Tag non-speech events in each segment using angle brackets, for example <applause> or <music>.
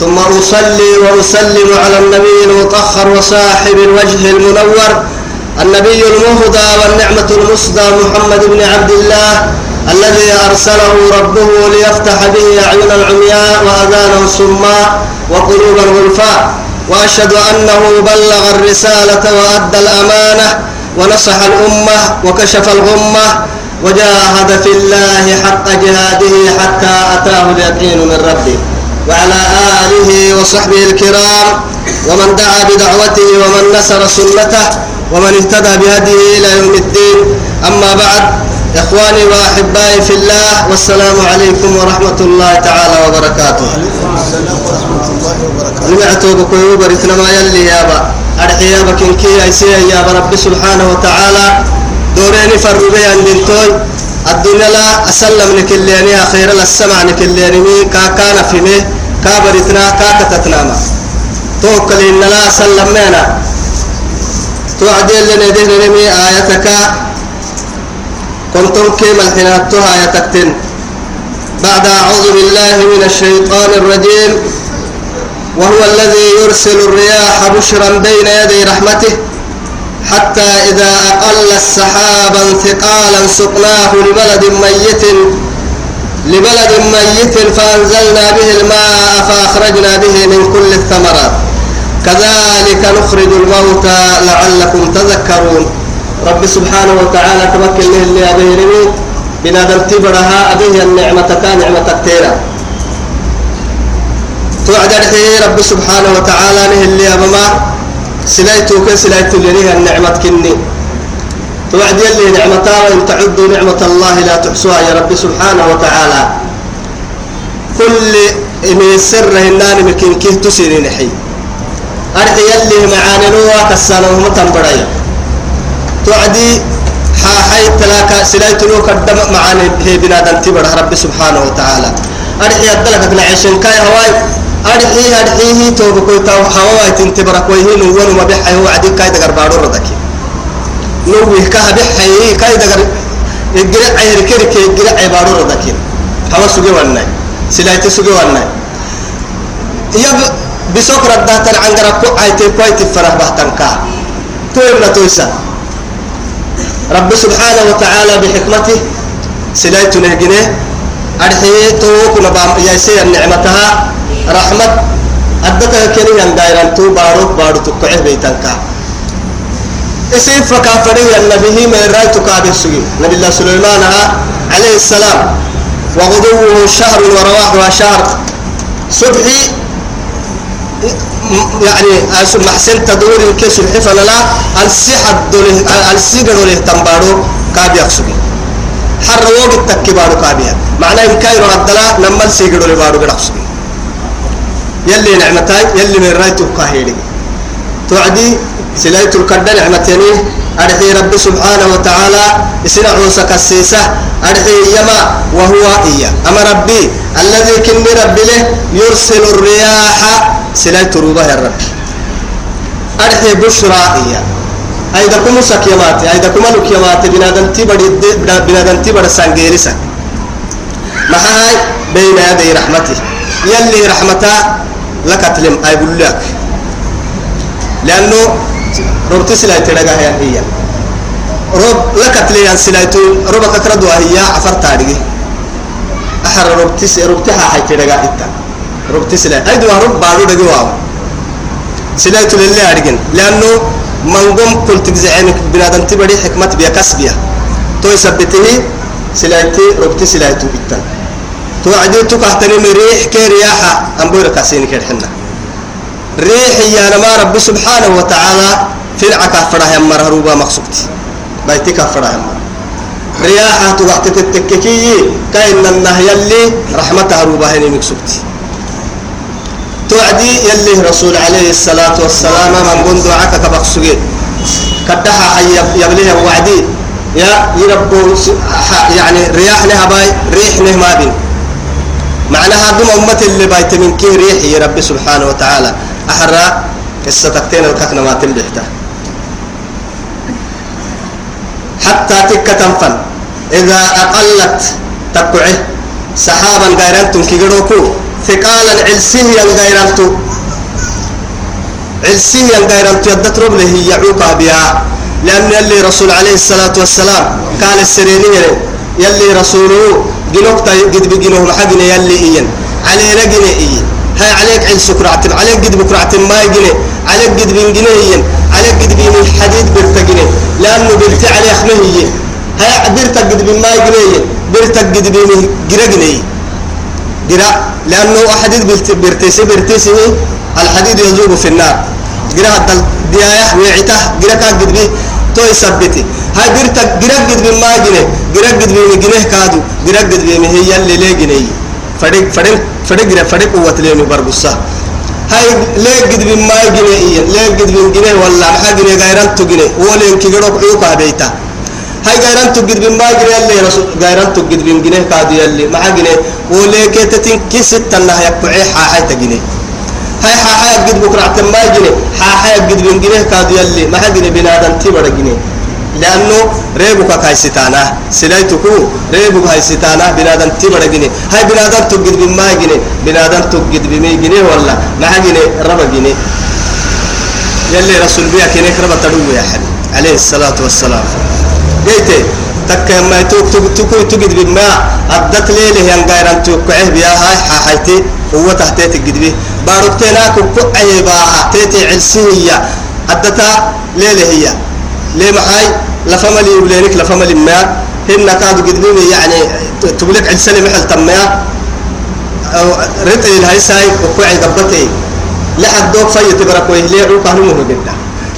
ثم أصلي وأسلم على النبي المطهر وصاحب الوجه المنور النبي المهدى والنعمة المسدى محمد بن عبد الله الذي أرسله ربه ليفتح به أعين العمياء وأذانا صماء وقلوبا غلفاء وأشهد أنه بلغ الرسالة وأدى الأمانة ونصح الأمة وكشف الغمة وجاهد في الله حق جهاده حتى أتاه اليقين من ربه. وعلى آله وصحبه الكرام ومن دعا بدعوته ومن نصر سنته ومن اهتدى بهديه إلى يوم الدين. أما بعد إخواني وأحبائي في الله والسلام عليكم ورحمة الله تعالى وبركاته. نمعتو بكوي بريتنا ما يلي يابا أرحيا بكنكي أيسيا يا رب سبحانه وتعالى. دوريني فربي عند التوي الدنيا لا أسلم نكليني أخيرا السمع نكليني كا كان في مي. كا بريتنا كا كتتناما توكل إن لا أسلم مينا توعدين لنا دهن نمي آيتك كنتم كيما الحناتها آيتكتن بعد أعوذ بالله من الشيطان الرجيم. وهو الذي يرسل الرياح بشرا بين يدي رحمته حتى إذا أقل السحابا ثقالا سقناه لبلد ميت لبلد ميت فأنزلنا به الماء فأخرجنا به من كل الثمرات. كذلك نخرج الموتى لعلكم تذكرون. رب سبحانه وتعالى تمكن له اللي أبيه بنادم تبرها أبيه النعمة كان نعمة كثيرة توعد رب سبحانه وتعالى له اللي أبما سلايتو كسلايتو اللي النعمة كني. توعد يلي نعمتا وإن تعدوا نعمة الله لا تحصوها يا رب سبحانه وتعالى. كل من السر هنان مكين كيه تسيرين حي. أرحي يلي معاني نوا كسانه متنبري توعدي حاحي تلاك سلايتو نو قدم معاني هي بنادم تبرح رب سبحانه وتعالى. أرحي يدلك نعيشن كاي هواي. أرحي أرحيه توبكوي تاو هواي تنتبرك ويهين ونو ما بيحي هو عدي كاي دقر بارو ردكي. نوه كها بحي كاي دقر يجرع عير كيرك يجرع عبارو ردكي هوا سوجي وناي سلايتي سوجي وناي يب بسوك ردات العنقرة كو عيتي كويتي فرح بحتنكا تويبنا تويسا. رب سبحانه وتعالى بحكمته سلايتو نهجنه. أرحيه توك نبام يسير نعمتها. رحمة أدتها كنين دايران تو بارو بارو تقعه بيتنكا اسم فكافري النبي من رأيت كابه سجي. نبي الله سليمان عليه السلام. وغدوه شهر ورواحها شهر صبحي. يعني محسن تدور كسر حفل لا السحة دوله السجن له تنبارو كابي أقصدي حر وقت تكبارو كابيا معناه إن كايرو عدلا نمل سيجن له بارو قد أقصدي يلي نعمتاي يلي من رايتو كاهيلي توعدي سلايت الكرد نعمتني أرحي رب سبحانه وتعالى إسنا عوسك السيسة أرحي يما وهو إيا أما ربي الذي كن ربي له يرسل الرياح سلايت روبه الرب أرحي بشرى إيا أيضا كم سكيمات أيضا كم لكيمات بنادم تبر بنادم تبر سانجيرسك ما هاي بين يدي رحمته يلي رحمته لك تلم أي بقول لأنه ربط سلاي تلقى هي هي رب لك تلي سلايتو رب كرد وهي عفر تاريخ أحر ربط س ربطها هاي تلقى إتا ربط سلاي أيدو رب بارو دقي واو سلايتو لله أرجن لأنه من قم كل تجزعينك بنادم تبري حكمة بيا كسبيا تو يثبته سلايتي ربط سلايتو إتا تو عدي تو كهتني مريح كرياحة أمبورك كاسين كرحنا ريح يا نما رب سبحانه وتعالى في العكا فرح يمر هروبا مقصودتي بيتك فرح يمر رياحة وقت تتككي كأن النهي اللي رحمة هروبا هني مقصودتي توعدي يلي رسول عليه الصلاة والسلام من قند عكا كبقسوجي كدها حي يبليه وعدي. يا يربو يعني رياح لها باي ريح له ما بين. معناها دم أمة اللي بايت من كي ريح يا رب سبحانه وتعالى. أحرى قصة تكتين الككنا ما تلبحته حتى تك تنفن إذا أقلت تقعه سحابا غيرانتم كيغروكو. ثقالا علسيا غيرانتو. علسيا غيرانتو يدت ربله يعوقها بها. لأن يلي رسول عليه الصلاة والسلام قال السريني يلي رسوله جنوك قد بجنوه محقنا يلي إيان علينا جنيه إيان هاي عليك عين سكرات عليك قد بكرات ما يجني عليك قد بين جنيه عليك قد بين الحديد برتجني لأنه برت عليه خمهية هاي برتك قد بين ما يجني برتك قد بين جرجني جرا لأنه حديد برت برتسي برتسي الحديد يذوب في النار. جرا هذا ديايا وعته جرا كان قد بيه تو يثبتي هاي برتك جرا قد بين ما يجني جرا قد بين جنيه كادو جرا قد بين هي اللي ليه جنيه فرق فرق جرا فرق قوة ليه بربصة هاي ليه قد بين ما يجني إيه ليه قد بين جنيه ولا ما جنيه غيران تجنيه ولا يمكن يروح عيوكا بيتا هاي غيران تجد بين ما جنيه اللي رسول غيران تجد بين جنيه كادو يلي ما جنيه ولا كتتين كيست الله يقعي حاحي تجنيه هاي حاحي قد بكرة ما جنيه حاحي قد بين جنيه كادو يلي ما جنيه بنادم تبر جنيه لأنه ريبك كايستانا سلايتكو ريبك هايستانا بنادم تبر جنيه هاي بنادم تجد بين ما جنيه بنادم تجد بين جنيه ولا ما جنيه ربع جنيه يلي رسول بيا كنيك ربع تدوي يا حبيبي عليه الصلاة والسلام قيت تك ما توك توك تجد بما أدت ليله ين غيران توك عه بيا هاي حاحيتي هو تحتي تجد به باركتنا كوك عيبا تيتي علسية أدتا ليله هي ليه محاي لفملي ولينك لفملي ما هن كادوا قدمي يعني تقولك علسلي محل تميا أو الهاي ساي وقعي قبتي لحد دوك فايت بركوي ليه عوقه نمو جدا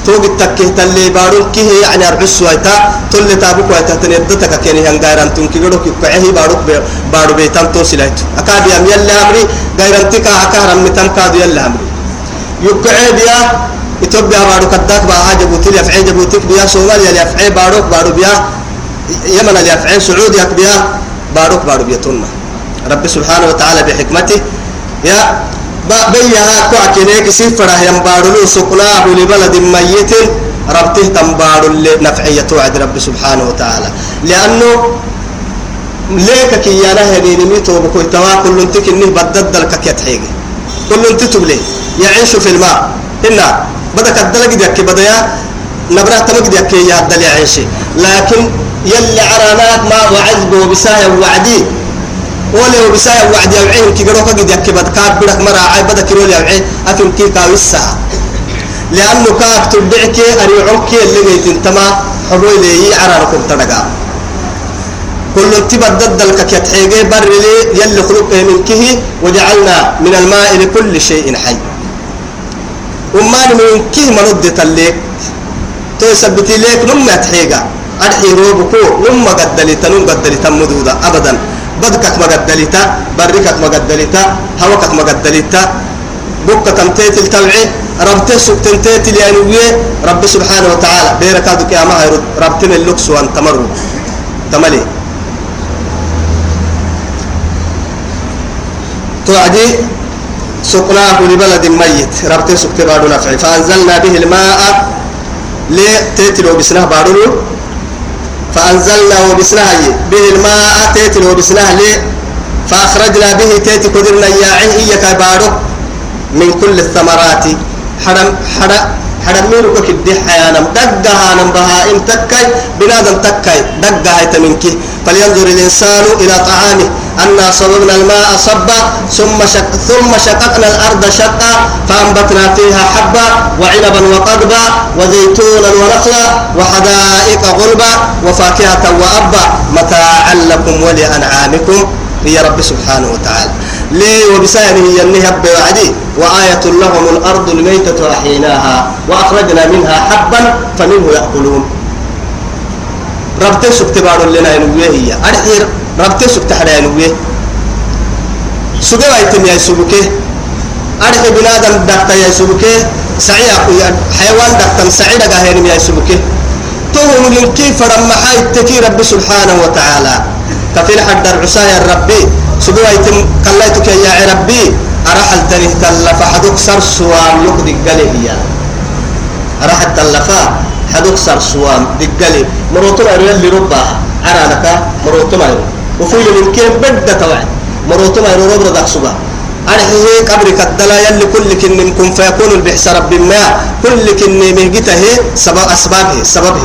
توق التكه تلي بارون كيه يعني أربس ويتا تل تابوك ويتا تندتك كيني هنغيران تنكي قدوك يقعه باروك بارو بيتان توسلايت أكاد يام يلا أمري غيران تكا أكهرم متن كادو يلا أمري يقعه بيا إثيوبيا بارو كداك بها جبوتي ليفعي جبوتيك بيا صوماليا ليفعي باروك بارو بيا يمن ليفعي سعوديا بيا باروك بارو بيا تنما رب سبحانه وتعالى بحكمته يا بيها كوكينيك سفرة ينبارلو سقناه لبلد ميت ربته تنبار لنفعية وعد رب سبحانه وتعالى لأنه ليك كي يانا هديني ميتو بكوي توا كل انتك انه بدد لك كيتحيجي كل انت تبلي يعيش في الماء إنا بدك الدلق ديك بديا نبرة تمك ديك يا الدل يعيش لكن يلي عرانات ما وعزبه بسايا وعدي. ولو بسايا وعد يوعين كي قروك قد يكبد كاب بدك مرا عاي بدك يرول يوعين أفهم كي كاوسا لأنه كاب تبعك أريعك اللي جيت انتما حروي لي عراركم تدقا كل تبدد لك يتحيجي بر لي يلي خلق من كه وجعلنا من الماء لكل شيء حي. وما من كه مرد تليك تو سبتي لك نم يتحيجا أرحي روبكو نم قدلتا نم قدلتا مدودا أبدا. بدكك مقدلتا بركك مقدلتا هوكك مقدلتا بكك تمتيت التوعي ربته سكتن تيتل يعني رب سبحانه وتعالى. بيرك هذا كيما هيرد ربتنا اللوكس وان تمروا تملي. توعدي سقناه لبلد ميت. ربته سكت بارو نفعي فأنزلنا به الماء لتيتلو بسنه بارو فأنزلنا وبسناه به الماء تيتل وبسناه لي فأخرجنا به تيتي قدرنا ياعيه إياك بارو. من كل الثمرات. حرم حرم حرم ميرك كدي حيانا دقها نبها إن تكاي بنادم تكاي. دقها تمنك فلينظر الإنسان إلى طعامه. أنا صببنا الماء صبا ثم شق ثم شققنا الأرض شقا فأنبتنا فيها حبا وعنبا وقضبا وزيتونا ونخلا وحدائق غلبا وفاكهة وأبا متاعا لكم ولأنعامكم هي رب سبحانه وتعالى. ليه وبسانه ينهب وعدي وآية لهم الأرض الميتة أحييناها وأخرجنا منها حبا فمنه يأكلون. ربتي سكت بارو لنا ينويه هي. أرحير. ربتي سكت حدا ينويه سجوا يتم يا سبكه أرح بنادم دكتا يا سبكي سعيا حيوان دكتا سعيدا قاهين يا سبكي توهم من كيف رمى حي رب سبحانه وتعالى. كفيل حد العسايا ربي. سبوا يتم كلايتك يا ربي. أرحل تنه تلفا حدوك سر سوام يقد القلي أرحل تلفا حدوك سر سوام دقلي مروتنا يلي ربها عرانك مروتنا وفيل من كيف بدأ توعد مروتنا يرو ربنا دخسوها أرحيه قبرك الدلا يلي كل كن منكم فيكون البحث رب ما. كل كن مهجته سبب أسبابه سببه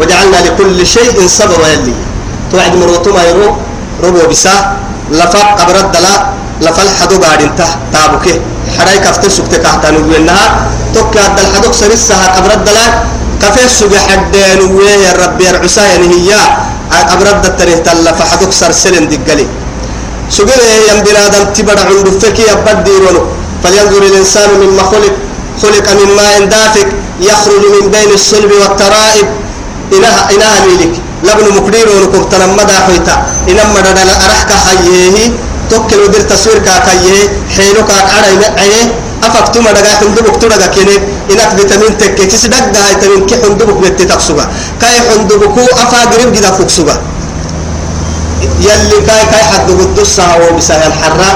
وجعلنا لكل شيء سبب يلي. توعد مروتما يرو ربو بسا. لفا قبر الدلا. لفا الحدو بعد انته تابوك حراي كفتر سكت كهتان وينها توك الدل حدوك سرسها قبر الدلا. كفي سوق حدين ويه الرب يرعسا يعني هي قبر الدتره تلا فحدوك سرسلن دقلي سجل يم بنادم تبرع عند فكي يبديرون فلينظر الإنسان مما خلق. خلق من ماء دافق. يخرج من بين الصلب والترائب. إنها إنها ميلك. لبن مقدير ونكم تنمدا حيتا إنما دنا أرحك حيه توكل ودير تصوير كاكيه حينو كاك عنا عيه أفكتو ما دقا حندبك تدقا كيني إنك فيتامين تك كيس دقا هاي تمين كي حندبك بتتقصبا كاي حندبكو أفا قريب جدا فوكسبا يلي كاي كاي حد قدسها وبسها الحرة.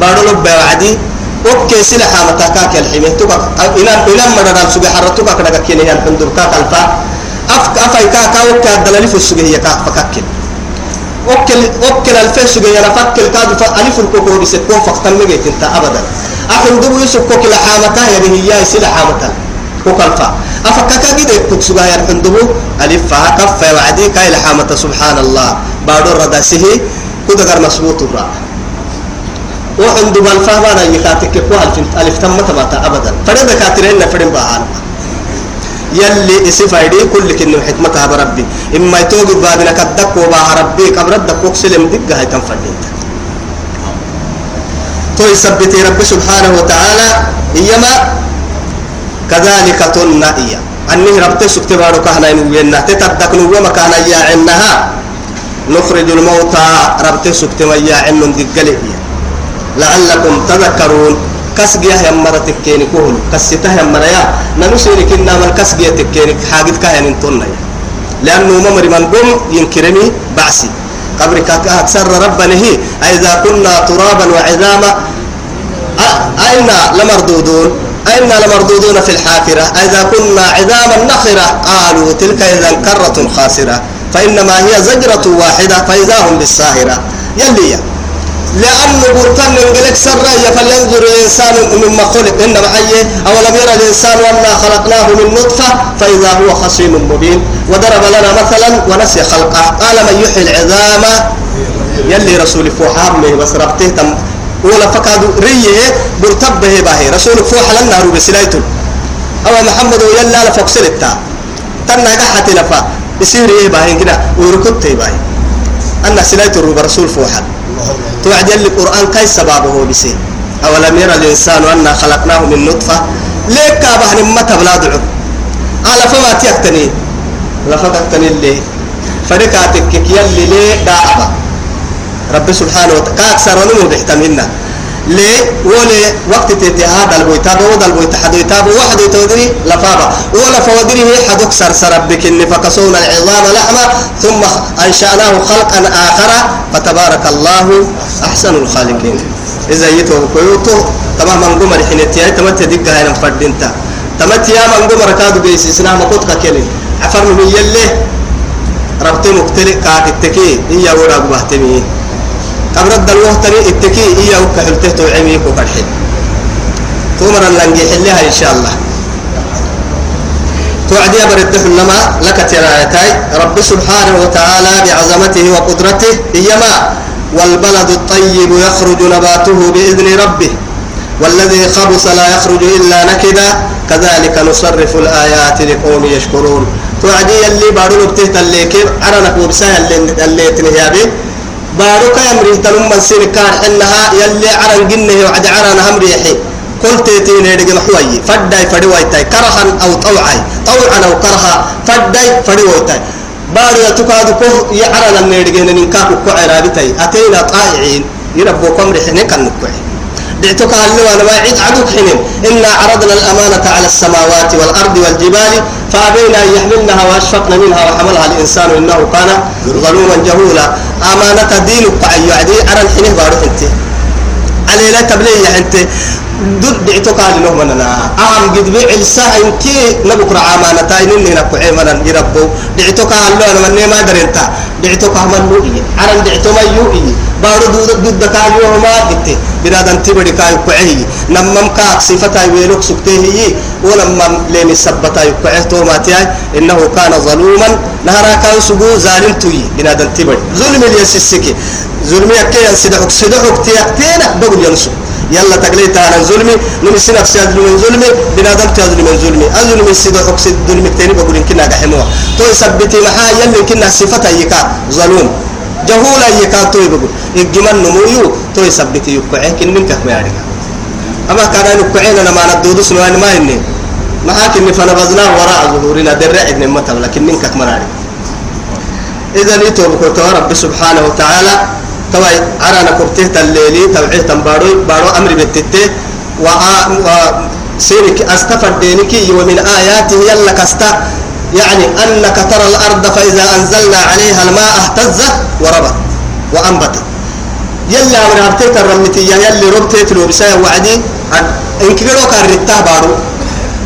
بارو لب وعدي. أوكي سلا حامتا كاك الحمي توكا إلى إلى ما دنا سوق حرة. توكا كذا كيني الحندب كاك الفا. أف أفاي كاكا وكا الدلالي في السوق هي كاك فكاكل وكل وكل الفيس سوق هي نفكل كاد فألف الكوكو بسكون فقط مجيت انت أبدا. أحندب يسوق كوكل حامتا يدي هي سلا حامتا. وكالفا أفكاكا كده تكسوغا يرحندبو ألف فا كف وعدي كاي لحامة سبحان الله بارو رداسه كده غير مسبوط الرا وحندب الفهم أنا يخاتك كو ألف تم تماتا أبدا. فرد كاترين نفرين باهان يلي اسفايدي كل كنو حكمتها بربي. إما يتوقف بابنا كدك وباها ربي كبرد دكوك سلم دقها يتنفردين تو يثبت رب سبحانه وتعالى إيما كذلك تنا إيا أنه ربت سكت بارو كهنا ينوينا تتدك نوما مكانا يا عنها نخرج الموتى ربت سكت ما يا عن دقلي لعلكم تذكرون. كسجيه يا مرة تكيني كهل كسيته يا مرة يا. نمسيني كنا من كسجيه تكيني حاجة كهن انتنا لأنه ممر من قم ينكرني بعسي. قبرك أكثر ربنا هي أئذا كنا ترابا وعظاما أين لمردودون أين لمردودون في الحافرة. إذا كنا عظاما نخرة قالوا تلك إذا كرة خاسرة. فإنما هي زجرة واحدة فإذا هم بالساهرة. يلي لأن برتن انقلك سرا فلينظر الإنسان مما خلق. إنما حيه أولم يرى الإنسان أنا خلقناه من نطفة فإذا هو خصيم مبين. وضرب لنا مثلا ونسي خلقه. قال من يحيي العظام يلي رسول فوحامه بس ربته تم. ولا فكاد ريه برتبه باهي. رسول فوح لنا رو بسلايتو أو محمد ويلا لفوكسل التا تنا قحت لفا. يصير إيه باهي كده وركضت باهي. أنا سلايتو رو برسول فوحا توعد يلي القرآن كاي سبابه بسي أولم يرى الإنسان أنا خلقناه من نطفة؟ ليك كابه نما تبلا دعو على فما تيكتني لفتكتني اللي فركاتك يلي ليه داعبا رب سبحانه وتعالى كأكثر ونمو بيحتملنا ليه ولي وقت تتهاد البويتاب وضع البويت حدويتاب واحد يتودري لفابا ولا فودري هي حدوك سرسر بك إن فكسونا العظام لحمة ثم أنشأناه خلقا آخر فتبارك الله أحسن الخالقين إذا يتوه كيوتو تمام من قمر حين تياي تمت دقة هاي نفرد انت تمت يا من قمر كادو بيسي سنام قطك كلي عفر من يلي ربطي مقتلق كاك التكي هي ورا بهتمي قبرد الوقتني التكي إياه وكحلته توعميك وكرحل تومر اللنجي حلها إن شاء الله. توعدي أبرد لما لك ترايتاي. رب سبحانه وتعالى بعظمته وقدرته إيما والبلد الطيب يخرج نباته بإذن ربه. والذي خبث لا يخرج إلا نكدا. كذلك نصرف الآيات لقوم يشكرون. توعدي اللي بارو اللي كيف؟ عرنك وبسها اللي, اللي تنهيابي بارك يمري تلم من سين كان إنها يلي عرن جنه وعد عرن هم ريحي. قلت تين يدق محوي فداي فدي ويتاي كرها أو طوعي طوعا أو كرها. فداي فدي ويتاي بارو يتكاد كه يعرن النيدق إن نكاك كعرابتاي أتينا طائعين. يربوكم ريحني كان دعتك هل وأنا ما عيد عدوك حنين. إنا عرضنا الأمانة على السماوات والأرض والجبال فأبينا أن يحملنها وأشفقن منها وحملها الإنسان إنه كان ظلوما جهولا. أمانة دينك عيو عدي أرى الحين بارك أنت. علي لا تبلي أنت. دد دعتك على لهم أنا أهم قد بيع الساعة إنك نبكر عمانة تاينين نكو عيمنا يربو. دعتك لهم أنا ما درنتا دعتك هم النوئي عرن دعتو ما يوئي بارو دود دود كاي يوم ما قلت بنادم تبدي كاي كعي نمم كاك صفتها ويلوك سكته هي ولما لين السبتا يكعه تو ما تياي إنه كان ظلوما نهارا كان سجو ظالم توي بنادم تبدي ظلم اليسسكي ظلم يكي ينسدحك سدحك تيأتينك بقول ينسو يلا تقليت على ظلمي نمي سنك سيادل من ظلمي بنادم تيادل من ظلمي أظلمي سيدحك سيد ظلمي تاني بقول إن كنا قحموها تو يثبتي محا يلي كنا يكا ظلوم. جهولا يكاتو يبقول الجمال نمويو تو يثبت يقعه كن منك ما يعرف أما كان يقعين أنا ما ندودس نوان ما إني. ما هاكني فنبذناه وراء ظهورنا درع ابن متى لكن منك ما نعرف إذا نيتو بكرتوا رب سبحانه وتعالى. توا أنا كرته الليلي تبعه تنبارو بارو أمر بتته و سيرك استفد دينك ومن آياته يلا كستا. يعني أنك ترى الأرض فإذا أنزلنا عليها الماء اهتزت وربت وأنبتت. يلا من هرتيت الرمتي يلي ربتيت لو بسايا وعدي. إنك لو كان رتاه بارو.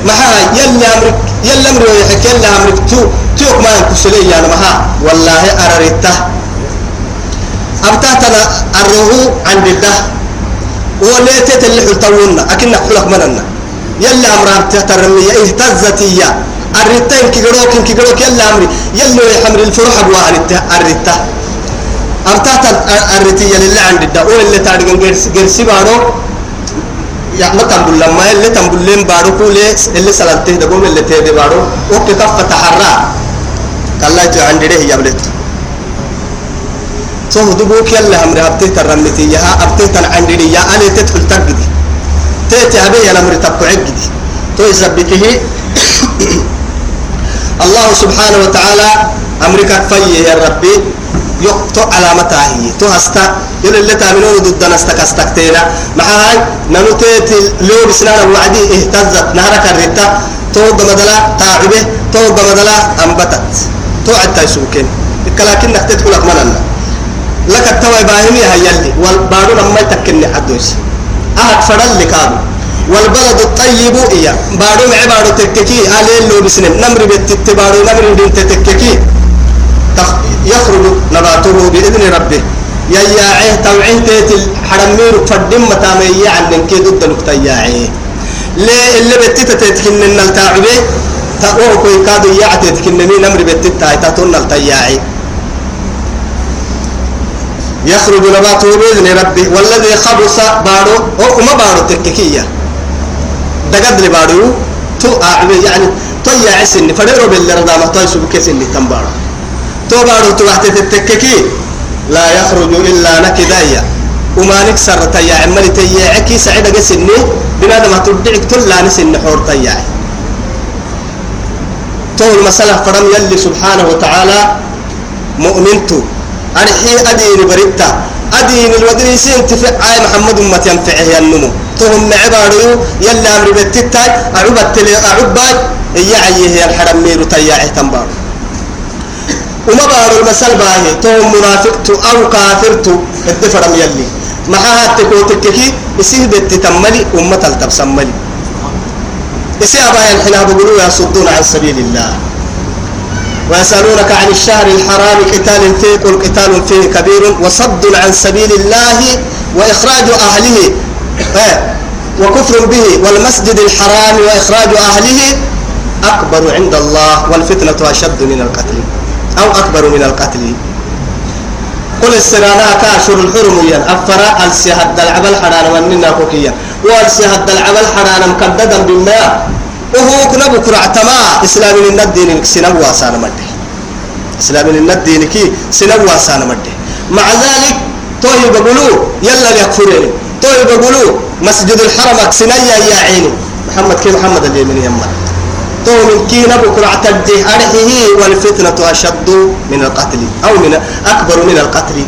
محا يلا أمرك يلا أمرك يحك يلا أمرك. تو توك ما ينكسلي يعني محا والله أرى رتاه. أبتاتنا الروح عند الله. وليتت اللي حلتونا أكنك حلق مننا. يلا أمرها تترمي اهتزت إياه الرتين كيقولوك كيقولوك يلا أمري. يلا يحمر الفروح أبوها الرتا أرتات الرتية لله عند الدعوة اللي تعرفون جرسي بارو. يا ما تنبول لما اللي تنبول لين بارو كولي اللي سلامته دقوم اللي تهدي بارو. وكي كفة تحرى. كلا جو عند ده يا بلت تو دبوك يلا أمري. أبتيه ترمتي يا أبتيه تن عند دي يا. أنا تدخل تجدي تأتي أبي يا أمري تبقى عقدي. تو يثبته الله سبحانه وتعالى أمريكا في يا ربي. يقطع علامتها هي. تو هستا. يقول اللي تأمنون ضد نستك استكتينا مع هاي نموتيت لو بسنان وعدي اهتزت. نهرك الرتا تو دمدلا تعبه تو دمدلا أنبتت. تو عدتا يسوكين. لكن كلك مننا لك التوى باهمي هاي يلي والبارو لما يتكني حدوش أهد فرل لكادو والبلد الطيب إيا بارو مع بارو تككي. عليه لو بسنم نمر بتت بارو نمر بنت تككي. يخرج نباته بإذن ربه. يا يا عيه توعيه تيت الحرمير فدم متامي عن كي ضد نقطة يا عيه ليه اللي بتت تتكن النلتاعبه تقوه كوي كادو يا تتكن مين نمر بتت تاي تاتون التياعي يخرج نباته بإذن ربه. والذي خبص بارو أو ما بارو تككيه دقد بارو. تو يعني تو يا عسن فدرو بالرضا ما تو يسوق كيسن تنبارو. تو بارو تو وقت تتككي. لا يخرج إلا نكدايا. وما نكسر تيا عملي تيا عكي سعيد قسني. بنادم هتدعك تلا نسن حور تيا تو المسألة فرم يلي سبحانه وتعالى مؤمنتو. أرحي أدين بريتا أدين الودريسين تفع عاي محمد أمة ينفعه ينمو. تهم عبارو يلا أمر بتتاي أعبت لي أعباي يعيه الحرم ميرو تياعي تنبارو وما بارو المسألة باهي تهم منافقت أو كافرت الدفرم يلي. معها تكو تككي يسيه بتتملي أمة التبسملي يسيه أبايا الحنا بقولوا يصدون عن سبيل الله. ويسألونك عن الشهر الحرام قتال فيه قل قتال فيه كبير وصد عن سبيل الله وإخراج أهله وكفر به والمسجد الحرام وإخراج أهله أكبر عند الله والفتنة أشد من القتل أو أكبر من القتل. قل السرانا كاشر الحرم أفرا السهد العبل حران وننا كوكيا. والسهد العبل حران مكددا بالماء وهو كنا بكرة تما إسلام من الدين واسان مده إسلام من الدين كي مده مع ذلك توي بقولوا يلا يكفرين توي بقولوا مسجد الحرم سنيا يا عيني. محمد كي محمد اللي من يمه. تو من كي نبكرة تجه أرحه والفتنة أشد من القتل أو من أكبر من القتل.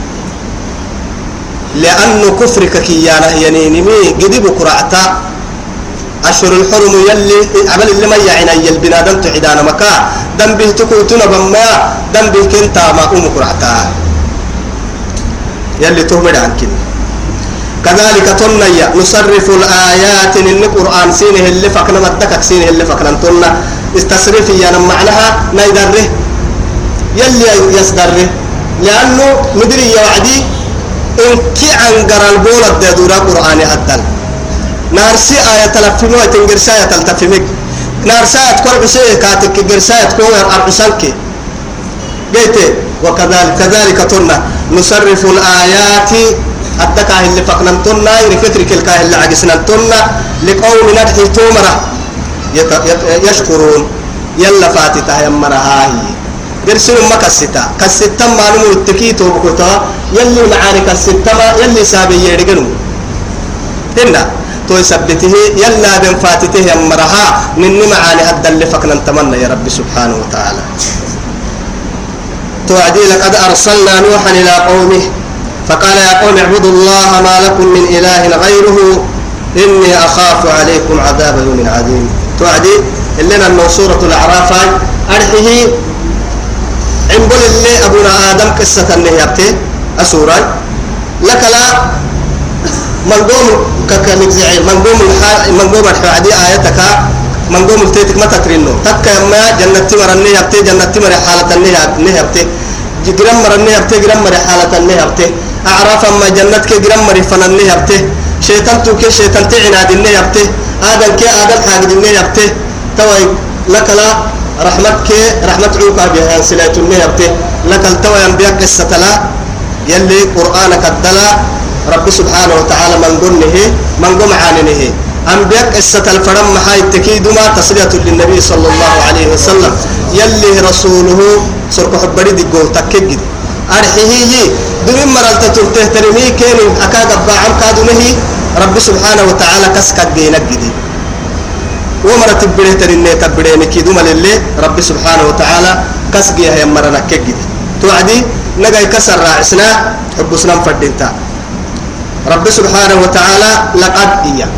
لأنه كفرك كيانا يعني نمي قدب كرعتا أشهر الحرم يلي عمل اللي ما يعني يلبنادم تعدانا مكا. دم به تكوتنا بما دم به كنتا ما أم كرعتا يلي تهمد عن كن كذلك تنيا نصرف الآيات إن القرآن سينه اللي فكنا مدكك سينه اللي فكنا تنا استصرف يعني معناها نيدره يلي يصدره لأنه مدري يا وعدي إن كي عن قرال بولد دورا قرآن هدل نارسي آية تلفمي وتنقرساية تلتفمك نارساية تكون عسيه كاتك قرساية تكون أرعسانك قلت وكذلك كذلك تنا نصرف الآيات الدكا اللي فقنا تنا يرفترك الكاه اللي عجسنا تنا لقوم ندحي تومرة. يشكرون. يلا فاتتها يمرا هاي درسل ما كستا كستا ما نمو التكيتو بكتا يلي معاني كستا يلي سابي يرقنو هنا تو يثبته يلا بن فاتته يمرها نني معاني هدا اللي فقنا نتمنى يا رب سبحانه وتعالى. توعدي لقد أرسلنا نوحا إلى قومه. فقال يا قوم اعبدوا الله ما لكم من إله غيره إني أخاف عليكم عذاب يوم عظيم. توعدي؟ اللي أنه سورة الأعراف أرحيه عمبل اللي أبونا آدم قصة النهيبتي أسورة. لك لا منقوم ككنزعي منقوم الحال منقوم الحوادي آيتك منقوم التيتك ما تكرينه. تك ما جنة تمر النهيبتي جنة تمر حالة النهيبتي جرام مر النهيبتي جرام مر حالة النهيبتي أعراف أما جنة كي جرام مر فن النهيبتي شيطان تو كي شيطان تعنا النهيبتي آدم كي آدم حاجة النهيبتي توي لك لا رحمتك رحمة عوكا بها سلاة النهيبتي لك التوي أنبياء قصة لا. يلي قرآنك الدلا. رب سبحانه وتعالى من قنه من قم عاننه أنبياء قصة الفرم محاي التكيد ما تصلية للنبي صلى الله عليه وسلم. يلي رسوله سرق حبري دي قول تكيد أرحيه دمين مرلت ترته ترمي كين أكاد أباعم كادو نهي رب سبحانه وتعالى كسكت جينك جدي. ومرة تبريه ترني تبريه نكيدو مللي رب سبحانه وتعالى كسجي هي مرنا كجدي توعدي نجاي كسر راعسنا حب سلام فردينتا. رب سبحانه وتعالى لقد إيا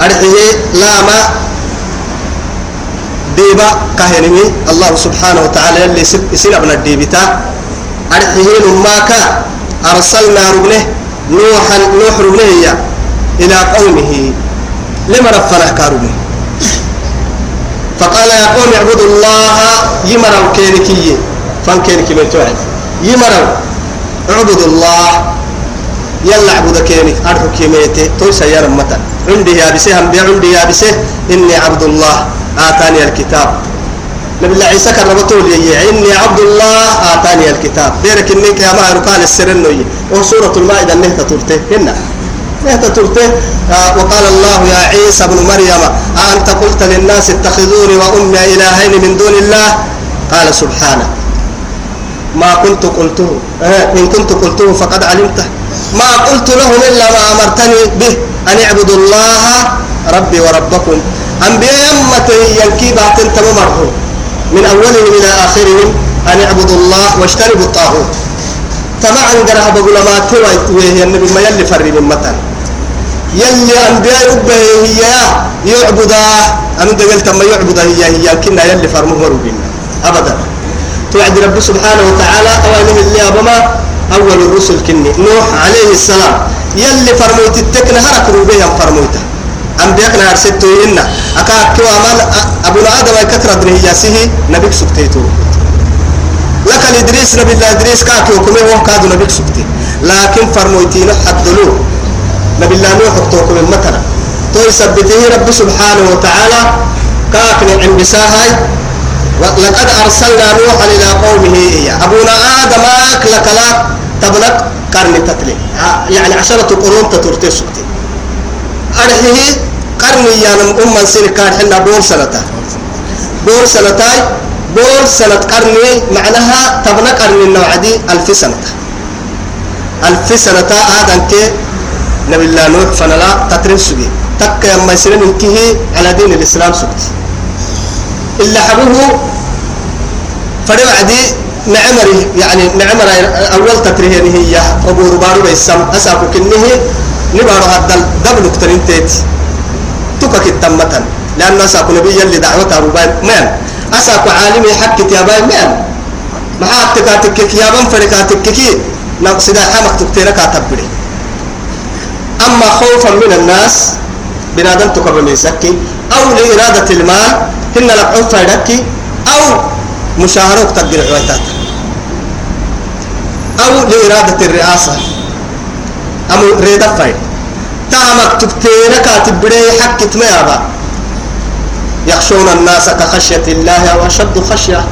أرحيه لا ما ديبا كهنمي. الله سبحانه وتعالى اللي سن ابن الديبتا. أرحيه نماك أرسلنا ربنه نوحا نوح ربنه إلى قومه. لما رفنا كاربه فقال يا قوم اعبدوا الله يمروا كينكي. فان كينكي من توعد يمروا. اعبدوا الله. يلا اعبد كينك. ارحو كيميتي. توي سيارة متى؟ عندي يا بسه عندي يا بسه إني عبد الله. آتاني الكتاب. نبي الله عيسى كرمته لي. إني عبد الله آتاني الكتاب. بيرك إنك يا ما ركال السرنوي وسورة المائدة نهتا ترته هنا. نهتا ترته آه وقال الله يا عيسى ابن مريم أأنت قلت للناس اتخذوني وأمي إلهين من دون الله؟ قال سبحانه ما كنت قلته. آه إن كنت قلته فقد علمته. ما قلت لهم إلا ما أمرتني به. أن اعبدوا الله ربي وربكم. أنبياء يمته ينكي بعتن تمامرهم من أولهم إلى آخرهم أن اعبدوا الله واجتنبوا الطاغوت. تمعا قرأ بقول ما توي النبي ما يلي فري من متن. يلي أنبياء ربه هي يعبدا أنا قلت ما يعبدا هي هي كنا يلي فرمه مربين أبدا. توعد رب سبحانه وتعالى أوانه اللي أبما أول الرسل كني. نوح عليه السلام. يلي فرموت التكن هرك ربهم فرموته. أنبياء أرسلت إنا أكاك كوامان أبو آدم كثرة درهياسه نبيك سكتيتو لك الإدريس نبي الله إدريس كاكي وكمي وهو كادو نبيك سكتي لكن فرموتين حدلوه نبي الله نوح اكتوكم المتنة تو يثبته رب سبحانه وتعالى كاكن عند بساهاي. لقد أرسلنا نوحا إلى قومه إياه. أبونا آدم أكلك لا تبلغ قرن تتلي. يعني عشرة قرون تترتي سكتي أرحيه قرن يانم أم سير كان حنا بور سنة بور سنة بور سنة قرن معناها تبلغ قرن النوعدي ألف سنة ألف سنة آدم كي نبي الله نوح فنلا تترس سجي تك يما يسلم انتهي على دين الإسلام سكت إلا حبوه فرد عدي نعمري يعني نعمر أول تكريه هي أبو ربارو بيسم أساكو كنه نبارو هذا دبل نكترين تيت تكك التمتن لأن أساكو نبي يلي دعوته أبو باي مان أساكو عالمي حكت يا باي مان ما تكاتك يا بن فركاتك كي نقصد حمك تكتيرك أتبري. أما خوفا من الناس بنادم تكبر من سكي أو لإرادة المال هن لقعوا فايدكي أو مشاهرة تقدر عويتات أو لإرادة الرئاسة. أو ريدة فايد تامك تكتير كاتب بدي حكت ما يابا. يخشون الناس كخشية الله أو أشد خشية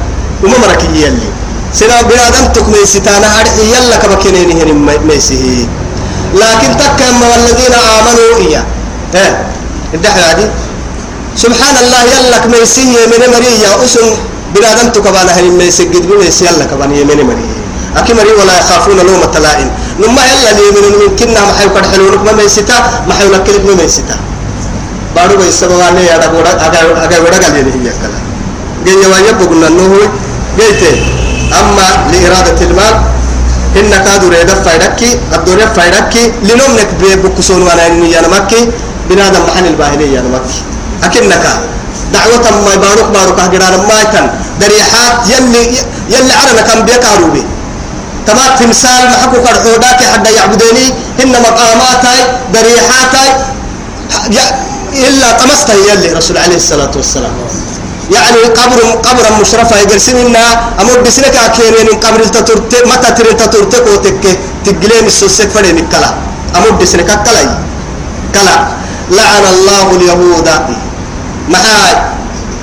وممرك يلي سنا بنادم تكمي ستانا أرحي يلا كبكينين هن ميسيه لكن تكم والذين آمنوا إياه إيه الدحية هذه سبحان الله يلا كميسيه من مريا أسن بنادم تكبانا هن ميسجد بميسي يلا كبان يمين مريا أكي مري ولا يخافون لومة لائم نما يلا لي من كنا ما حيو كرحلونك ما ميستا ما حيو لكلك ما ميستا. بارو بيسبوا لي يا دبورا أجا أجا ورا قال لي هي كلا. جي يواجه بقولنا نوه. جيته أما لإرادة المال إن كادوا ريدا فايدكي الدنيا فايدكي لنومك بكسون وأنا إني أنا بنادم محن الباهلية أنا مكي أكنك. دعوة ما يبارك بارك هجران ما يتن دريحات يلي يلي عرنا كان بيكارو بي تمام تمثال محكو كرحوداك حتى يعبدوني إن مقاماتي دريحاتي إلا طمستها يلي رسول عليه الصلاة والسلام. يعني قبر قبر مشرفة يجلسين إنها أمود بسنك أكيرين قبر التطرت متى ترين تطرتك وتك تجلين السوسك فرين الكلا أمود بسنك كلا. كلا. لعن الله اليهود. معاي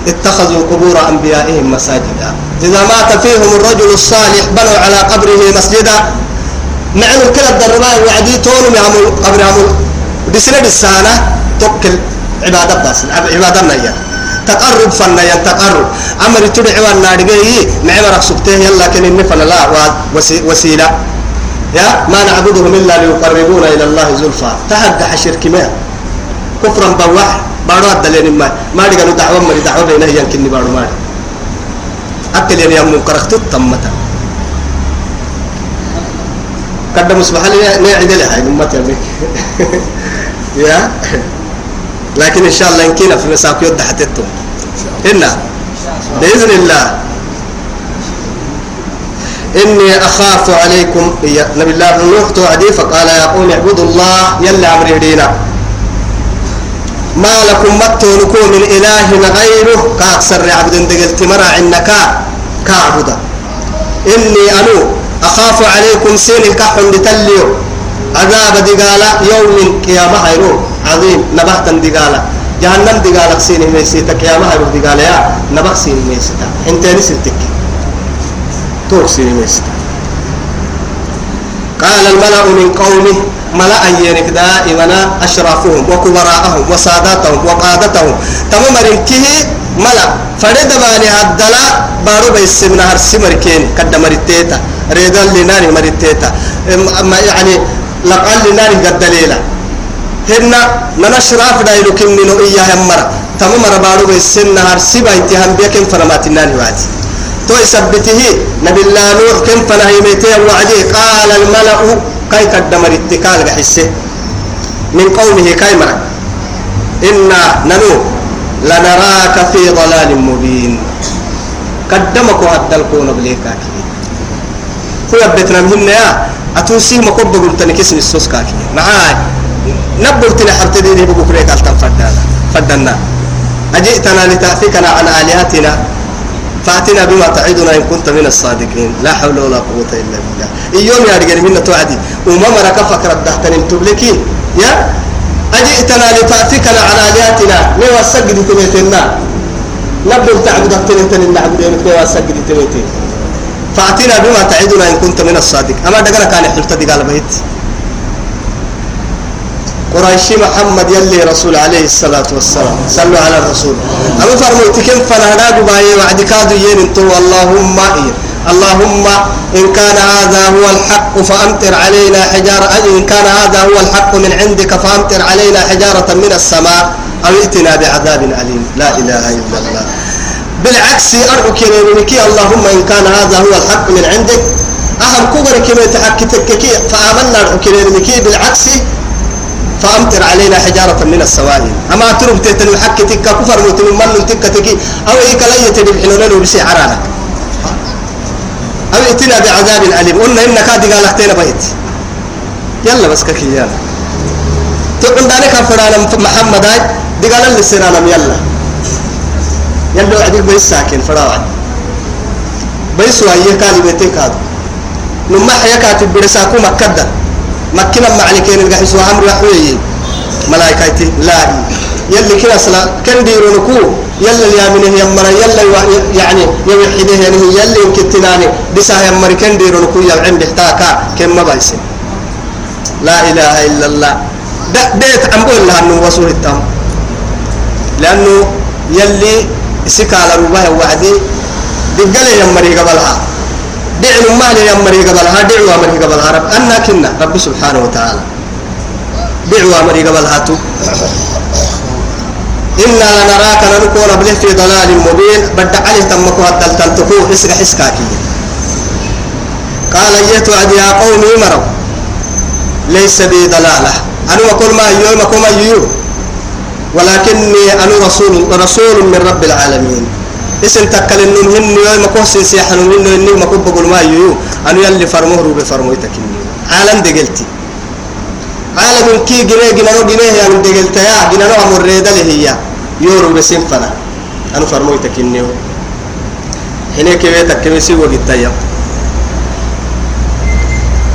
اتخذوا قبور أنبيائهم مساجدا. إذا مات فيهم الرجل الصالح بنوا على قبره مسجدا. معنى كلا الدرباء وعدي تونم يعمل قبر يعمل بسنة السنة توكل عبادة بس عبادة نيا تقرب فنا ين تقرب أمر تدعي والنار جاي معمر سبته يلا كن النفل لا وسيلة. يا ما نعبدهم إلا ليقربونا إلى الله زلفى. تهدح شرك ما كفرا بواح بارو الدلين ما ما قالوا دعوة مري دعوة بينه يمكن بارو ما أكل يعني يوم كرخت تمتا. قدم مصباح لي نعيد لها هاي أمتي يا. لكن إن شاء الله يمكن في مساق يد حتتم إنا بإذن الله. إني أخاف عليكم. يا نبي الله نوح توعدي فقال يا قوم اعبدوا الله يلا عمري دينا ما لكم متونكم من إله غيره كأكثر عبد دقلت مرع إنك كعبدا إني أنو أخاف عليكم سين كحن لتليو. عذاب دقالة يوم قيامة هيرو عظيم. نبهتا دقالة جهنم دقالة سين ميسيتا قيامة هيرو دقالة يا. نبه سين ميسيتا انتين سنتك توك سين ميسيتا قال الملأ من قومه ملأ ينك دائما أشرافهم وكبراءهم وساداتهم وقادتهم. تمام رنكه ملأ. فرد باني هدلا بارو بيسمنا هرسي مركين قد مرتيتا. ريدان لناني مرتيتا. يعني لقال لناني قد دليلا. هنا ننشراف دايلو كمنو إياه مرة. تمام ربارو بيسمنا هرسي بايتي هم بيكم فرمات الناني وعدي تو يثبته نبي الله نوح كم فنهيمته وعدي. قال الملأ كاي قدمر اتكال بحسه. من قومه كاي مرك إنا ننو لنراك في ضلال مبين. قدمك وهدلكون بليك كاكي هو بيتنا مهن يا. أتوسيه مكوب قلت لك اسم السوس كاكي معاي. نبرت لحرت ديني بكرة قالت فدنا فدنا أجئتنا لتأفكنا عن آلهتنا. فاتنا بما تعدنا إن كنت من الصادقين. لا حول ولا قوة إلا بالله. اليوم يا رجال منا توعدي. وما مرك فكر الدهتن تبلكي يا؟ أجئتنا لتأفكنا على آلهتنا. ليه وسجد تميتنا نبدو تعبد تميتنا نعبد يومك ليه وسجد تميتنا فأتنا بما تعدنا إن كنت من الصادق أما دقنا كان يحلت قال بيت. قريشي محمد يلي رسول عليه الصلاة والسلام. صلوا على الرسول. أما فرموت كم فنهنا باي وعد كادوا ينتو اللهم إيه. اللهم إن كان هذا هو الحق فأمطر علينا حجارة. إن كان هذا هو الحق من عندك فأمطر علينا حجارة من السماء. أو ائتنا بعذاب أليم. لا إله إلا الله. بالعكس أرجو كي اللهم إن كان هذا هو الحق من عندك. أهم كبر كما تحكتك فآمنا كي بالعكس فأمطر علينا حجارة من السوائل. أما ترب تتن حكتك كفر متن من تكتك أو إيك لا يتدب حلونا بسي عرانا أو ائتنا بعذاب أليم. قلنا إنك هذه قالت بيت. يلا بس كي يلا. تقول ذلك فرانا محمد هاي دي قال اللي سرانا يلا. يلا عدل بيس ساكن فراوعد بيس وهي كالي بيتك هذا. نما حيا كاتب برساكو مكدا مكنا معني كين الجحيس وامر وحوي ملائكتي لا. يلي كنا سلا كان ديرونكو يلا اليامنه يمر يلا يعني يوحده يعني يلي كتناني بسا يمر كان ديرونكو يلعن بحتاكا كم ما بايسين لا إله إلا الله. ده بيت عم لها إنه وصول التام. لأنه يلي سكال رباه وعدي دقل يمري قبلها. دعوا ما لي يمري قبلها دعوا أمري قبلها رب أنا كنا رب سبحانه وتعالى. دعوا أمري قبلها تو. إنا لنراك نكون بله في ضلال مبين. بدع عليه تمكو هدل تلتكو اسك حسكاكي. قال ايتوا يا قومي مروا ليس بي ضلالة. أنا أقول ما يوم ما يو ولكني أنا رسول رسول من رب العالمين. اسم تكل إنه هن يوم أقول سيحن إنه إني ما كنت بقول ما يو أنا يلي فرموه روبي فرموه تكني عالم دقلتي عالم كي جنيه جنانو جنيه يعني دقلت يا جنانو أمر ريدا هي يورو بسين فنا أنا فرموه تكني هنا كيف تكمسي وقت يا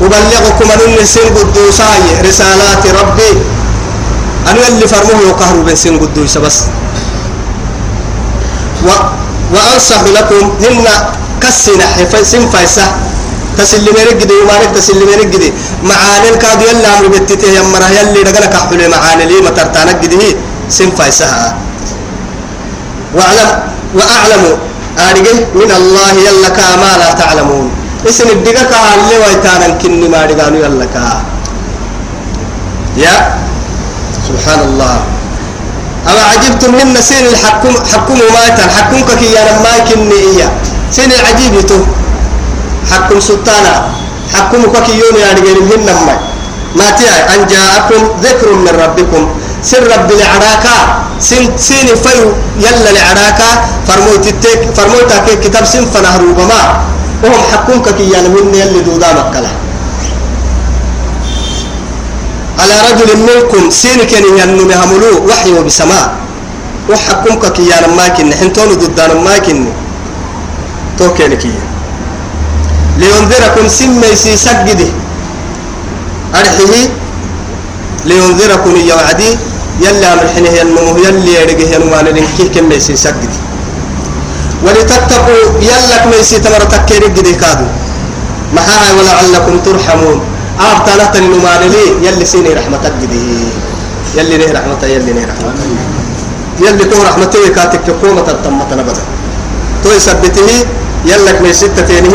أبلغكم أن سن قدوساي رسالات ربي أنا اللي فرموه يقهر بن سن قدوس بس و وأنصح لكم هن كسنا سن فايسة. تسلم رجدي ومالك تسلم رجدي. معاني الكاد يلا أمر بتته يمرا يلي رجلك حلو معاني لي مترتانك جدي سن فايسة. وأعلم وأعلم. أرجع من الله يلا كما لا تعلمون. اسم الدقة كهالي ويتانا كني ما دقانو يلا يا. سبحان الله. أما عجبتم من سين الحكم حكم ما يتان حكمك كي أنا ما كني إياه. سين العجيب تو حكم سلطانا حكمك كي يوم يعني غير من ما ما تيا. أن جاءكم ذكر من ربكم. سر رب العراكا سن سين فيو. يلا العراكا فرموت التك فرموت كتاب سن فنهروا بما. وهم حكمك كي يعني من يلي دودا مكلا على رجل منكم سين كان ينم هملو وحي وبسماء. وحكمك كي يعني ما كن حنتون ضدان ما كن تو كان كي لينذركم سم يسي سجده أرحيه. لينذركم يوعدي يلي أمر حينه ينمو يلي يرقه ينوان لنكيه كم يسي سجده ولتتقوا يلك ميسي تمر تكير قدي كادو. محاها ولعلكم ترحمون. آب تالت النمان لي يلي سيني رحمتك قدي يلي نه رحمته يلي نه رحمته يلي كون رحمته كاتك كومة التمت نبدا تو يثبته يلك ميسي تتينه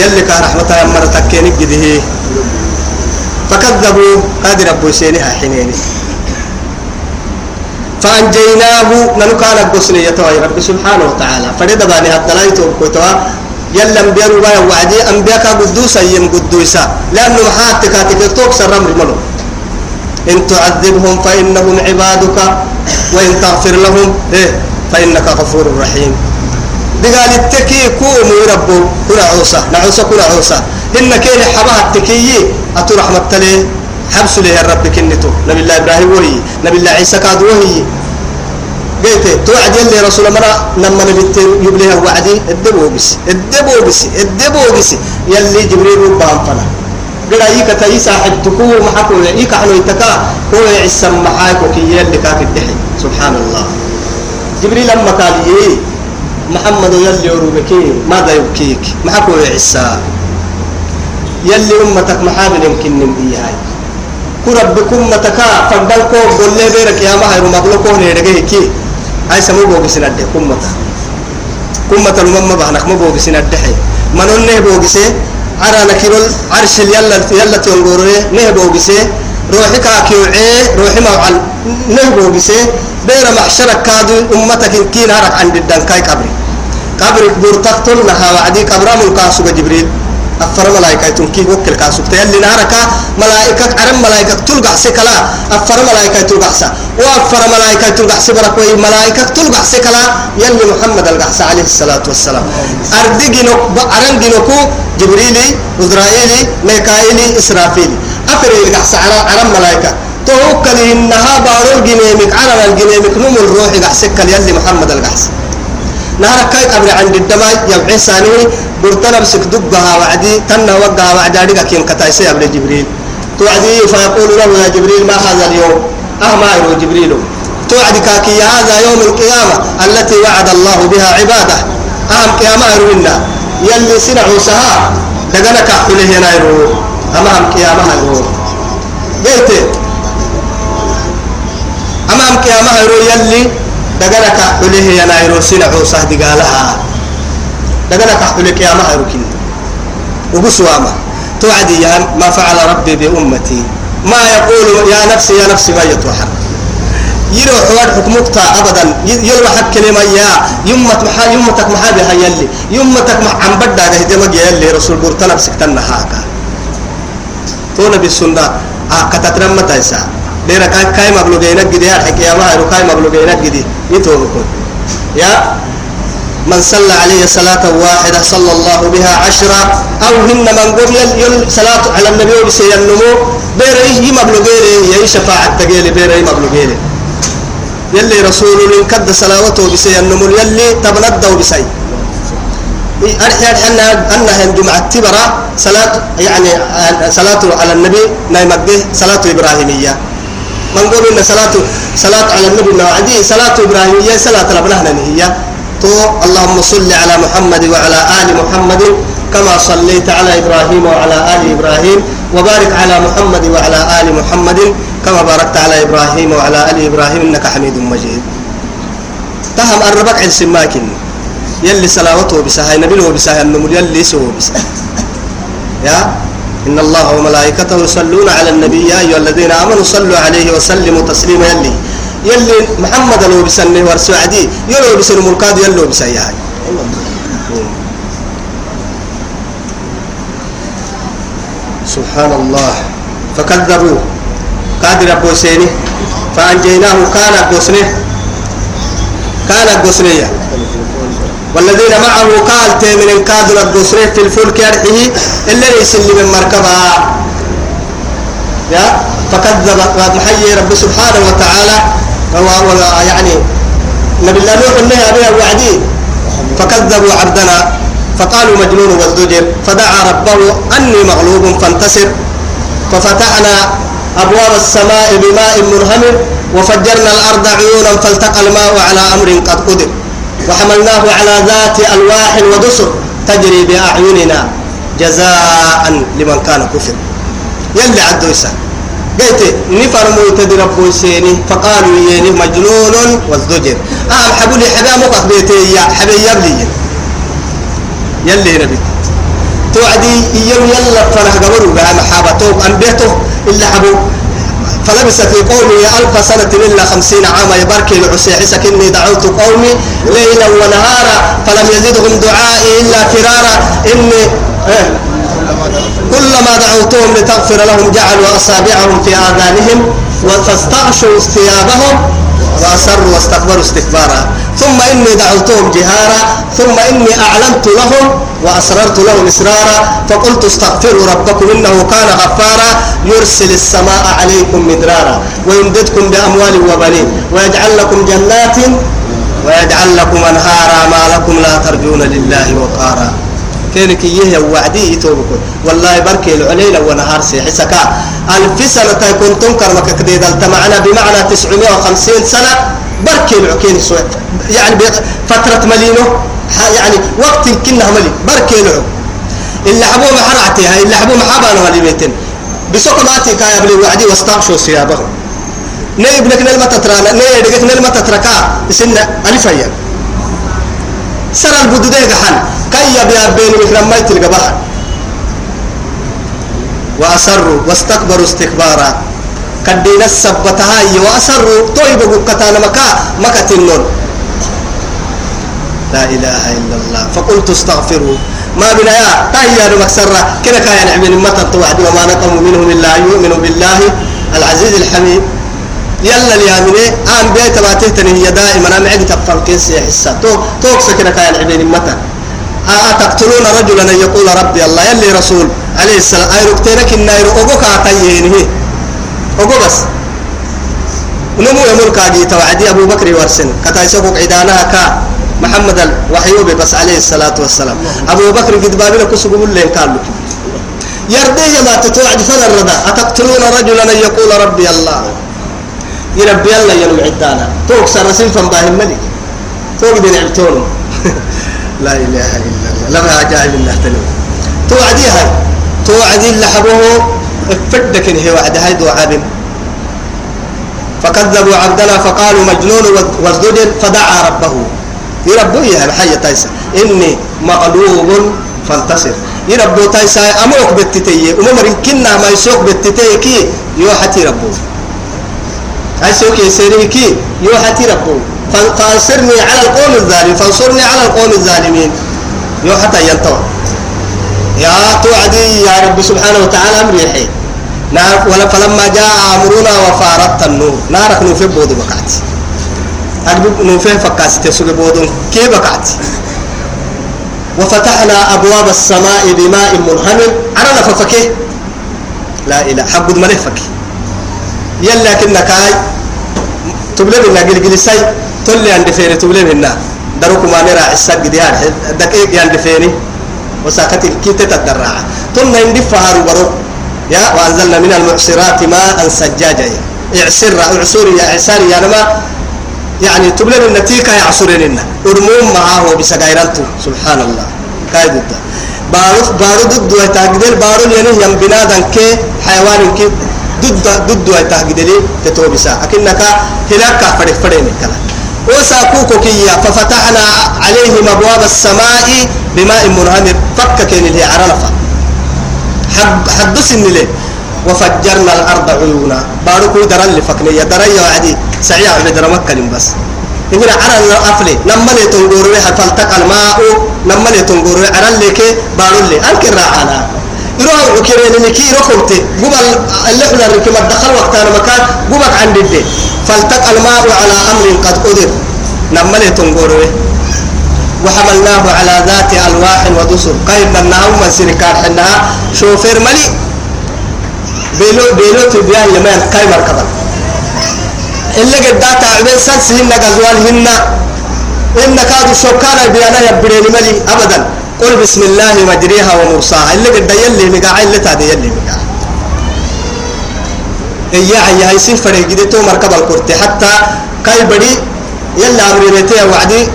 يلي كا رحمته يمر تكير قدي فكذبوا قادر أبو سينها حينيني فأنجيناه ننو كان بسني يتوى رب سبحانه وتعالى. فرد باني هدلايتو بكوتوا يلا أنبياء ربايا وعدي أنبياء قدوسا يم قدوسا. لأنه محاتك تكتوك سرم رملو إن تعذبهم فإنهم عبادك وإن تغفر لهم إيه فإنك غفور رحيم. دقال التكي كومو ربو كنا عوسى نعوسى كنا عوسى إن كين حبها التكي أتو رحمة تلي حبس له الرب كنتو. نبي الله إبراهيم وهي نبي الله عيسى كاد وهي. قلت توعد يلي رسول مرة لما نبت يبليها وعدي الدبو بس الدبو بس الدبو بس يلي جبريل ربهم فلا. قال ايك تاي صاحب تكو محكو ايك حنو يتكا هو يعسم محاك وكي يلي كاك الدحي. سبحان الله. جبريل لما قال يي محمد يلي يروبكي ماذا يبكيك؟ محكو يعسى يلي أمتك محابل يمكن نمدي هاي كربكم متكا فدلكو قول لي بيرك يا ما هي مغلوكو نيرغي كي اي سمو بوغسنا دي كمتا كمتا المما بحنك مو بوغسنا دحي منون نه بوغسي عرا نكيرول عرش يلا يلا تنغوري نه بوغسي روحي كاكيوعي روحي موعل نه بوغسي بير محشرك كادو امتك كين هرك عند الدنكاي قبري قبر بورتقتل نها وعدي قبر من كاسو جبريل أفر ملائكة تنكي وكل كاسو تيلي نارك ملائكة عرم ملائكة تلقع سكلا. أفر ملائكة تلقع سا. وأفر ملائكة تلقع سبرك وي ملائكة تلقع سكلا. يلي محمد القعس عليه الصلاة والسلام. أردقنك أرنقنكو جبريلي إسرائيلي ميكائيلي إسرافيلي. أفر القعس عرم ملائكة. توكل إنها بارو الجنيمك عرم الجنيمك نوم الروح قعسك يلي محمد القعس نهار كاي قبر عند الدماء يبعي ساني برتنا بسك دبها وعدي تنا وقها وعدي أديك كين كتايسي قبل جبريل. توعدي فيقول له يا جبريل ما هذا اليوم؟ أه ما يروي جبريل. توعد كاكي هذا يوم القيامة التي وعد الله بها عباده. أهم قيامة يروينا يلي سنعوا سها دقنا كحله هنا يرو. أمام قيامة يرو. قلت أمام قيامة يرو يلي دقنا كحله هنا يرو سنعوا سها دقالها دقنا كحله قيامة يرو كن. وقسواما. توعدي يا ما فعل ربي بأمتي. ما يقول يا نفسي يا نفسي ما يتوحر يرو حوار حكمك ابدا. يرو حق كلمه يا. يمت محا يمتك محا بها يلي. يمتك مح عم بدا ده دمج يلي رسول برتنا بسكتنا هاكا تونا بالسنة آه كتترم متى يسا ديرا كاي كاي مبلغينك جدي حكي يا ما كاي مبلغينك جدي. يتوبكم يا من صلى عليه صلاة واحدة صلى الله بها عشرة أو هن من قبل يل صلاة على النبي بسي النمو بيري مبلغيري يا شفاعة تقيلي بيري مبلغيري يلي رسول الله كد صلاته بسي النمو يلي تبندوا بسي. أرحي أن أنها جمعة تبرة صلاة يعني صلاة على النبي نايمده صلاة إبراهيمية. من قبل إن صلاة صلاة على النبي نوعدي صلاة إبراهيمية صلاة ربنا هي. تو اللهم صل على محمد وعلى آل محمد كما صليت على إبراهيم وعلى آل إبراهيم وبارك على محمد وعلى آل محمد كما باركت على إبراهيم وعلى آل إبراهيم إنك حميد مجيد. تهم الربك عن سماكن. يلي سلاوته بسها نبي له بسها النمر يلي سوى بسها يا؟ إن الله وملائكته يصلون على النبي يا أيها الذين آمنوا صلوا عليه وسلموا تسليما. يلي يلي محمد لو بسنه ورسو عدي يلو بسن مركاد يلو بسيا سبحان الله. فكذبوا. قادر أبو سيني. فأنجيناه كان قسنه كان قسنية والذين معه قال تيمن كادر القسنه في الفلك يرحه إلا يسلم من مركبها يا؟ فكذب محيي رب سبحانه وتعالى. يعني نبي الله نوح النهي بها وعدي. فكذبوا عبدنا. فقالوا مجنون وازدجر فدعا ربه أني مغلوب فانتصر ففتحنا أبواب السماء بماء منهمر وفجرنا الأرض عيونا فالتقى الماء على أمر قد قدر. وحملناه على ذات ألواح ودسر تجري بأعيننا جزاء لمن كان كفر. يلي عدو يسأل قلت نفر موت ربو سيني فقالوا يني مجنون وازدجر آه حبوا لي حبا مقف بيتي يا حبا يبلي. يلي نبي. توعدي يوم يلا فرح قبروا بها محابته أن بيته إلا حبوا فلبس في قومي ألف سنة إلا خمسين عاما. يباركي لعسيحسك إني دعوت قومي ليلا ونهارا فلم يزدهم دعائي إلا فرارا. إني إيه كلما دعوتهم لتغفر لهم جعلوا أصابعهم في آذانهم فاستغشوا ثيابهم. وأسروا واستكبروا استكبارا. ثم إني دعوتهم جهارا. ثم إني أعلنت لهم وأسررت لهم إسرارا. فقلت استغفروا ربكم إنه كان غفارا. يرسل السماء عليكم مدرارا. ويمددكم بأموال وبنين. ويجعل لكم جنات ويجعل لكم أنهارا ما لكم لا ترجون لله وقارا. كينك يه وعدي يتوبكم والله بركي العليل ونهار سيحسكا ألف سنة تكون تنكر مككديد معنا بمعنى 950 سنة بركي العكين سويت. يعني فترة ملينه يعني وقت كنا ملي. بركي العو اللي حبوه محرعتي هاي اللي حبوه محابانا ملي بيتن بسوق ماتي كايا بلي وعدي واستغشوا ثيابهم ني ابنك نلمة تترانا ني ابنك نلمة تتركا. سنة ألف أيام. سر البدودين حن. كي يبيا بين مكرم ميت القبحر وأسروا واستكبروا استكبارا. كدين السبتها وأسروا. طيب قتانا مكا. مكا تنون. لا إله إلا الله. فقلت استغفروا. ما بنا يا. تهيا مكسرة كنا كان عمل متى توعد وما نقم منهم إلا يؤمن بالله العزيز الحميد. يلا اللي يامني آم بيت ما تهتني. هي دائما. أنا معك تفهم كيس يا حسا تو توك سكنا كان عمل متى. أتقتلون رجلا أن يقول ربي الله. يلي رسول. عليه السلام. أي ركتينك الناير أوكو كاتيينه أوكو بس. نمو يمر كاجي توعدي أبو بكر ورسن. كتايسوك عدانها كا. محمد الوحيوب بس عليه الصلاة والسلام. أبو بكر قد بابنا كسبوا اللين قالوا يرضي ما تتوعد فلا الرضا أتقتلون رجلا أن يقول ربي الله. يربي الله ينم عدانا. توك سرسين فنباهم ملك. توك دين عبتون <laughs> لا إله إلا الله. لما عجائب الله تنو توعدي هاي. توعدي اللي حبوه. افدك هي وعد هاي دعابين فكذبوا عبدنا فقالوا مجنون وازدجر فدعا ربه. يربو يا حي تايسا إني مغلوب فانتصر. يربو تايسا أموك بتتي أمور كنا ما يسوق بتتي كي. يوحتي ربو أيسوك يسيري كي يوحتي ربو فانصرني على القوم الظالمين. فانصرني على القوم الظالمين. يوحتى ينتوى يا توعدي يا رب سبحانه وتعالى أمري حي نار ولا فلما جاء أمرنا وفارت النور. نارك نوفي بود بقعت أدب نوفي فكاس تسوق بود كي بقعت وفتحنا أبواب السماء بماء منهمر. عرنا ففكي لا إله. حق ملك فكي يلا كنا كاي. تبلي بنا قل قل ساي تولي عند فيني تبلي بنا دروك ما نرى عساق ديار دقيق عند فيني وساكت كيت تدرع ثم يندف فهارو برو يا وأنزلنا من المعصرات ماء سجاجا اعسر اعسر يا اعسار يا نما يعني تبلن النتيكة يعصرين لنا أرموم معاه بسجايرانتو سبحان الله ضد بارو بارو ضد وتاقدر بارو يعني يم بنادم كي حيوان كي ضد ضد وتاقدر تتوبسا أكنك هلاك فرق فرق كلا وساكوكو كيا ففتحنا عليهم أبواب السماء بماء منهمر فك كين اللي عرفة حد حدث ليه وفجرنا الأرض عيونا باركو درن لفكني يا درن وعدي سعيا عبد مكة بس إذن عرى الأفلي لما لي تنقر لها فالتقى الماء لما لي تنقر عرى لك بارو لي أنكر راعنا يروح عكيرين لكي ركبتي قبل اللي حنا ركب الدخل وقت أنا مكان قبك عند الدي فالتقى الماء على أمر قد قدر. لما لي تنقر وحملناه على ذات ألواح ودسر. قيد النهار من سنكار حنها. شوفير ملي بيلو بيلو تبيان يمان كاي مركبا. اللي قد داتا عبين سنس هن قزوان هن. إن كادوا شوكانا بيانا يبريني ملي أبدا. قل بسم الله مجريها ومرساها. اللي قد يلي مقاع اللي تادي يلي مقاع. إيا عيا يسير فريق دي تو مركبا الكرتي. حتى كاي بدي يلا أمريتي وعدي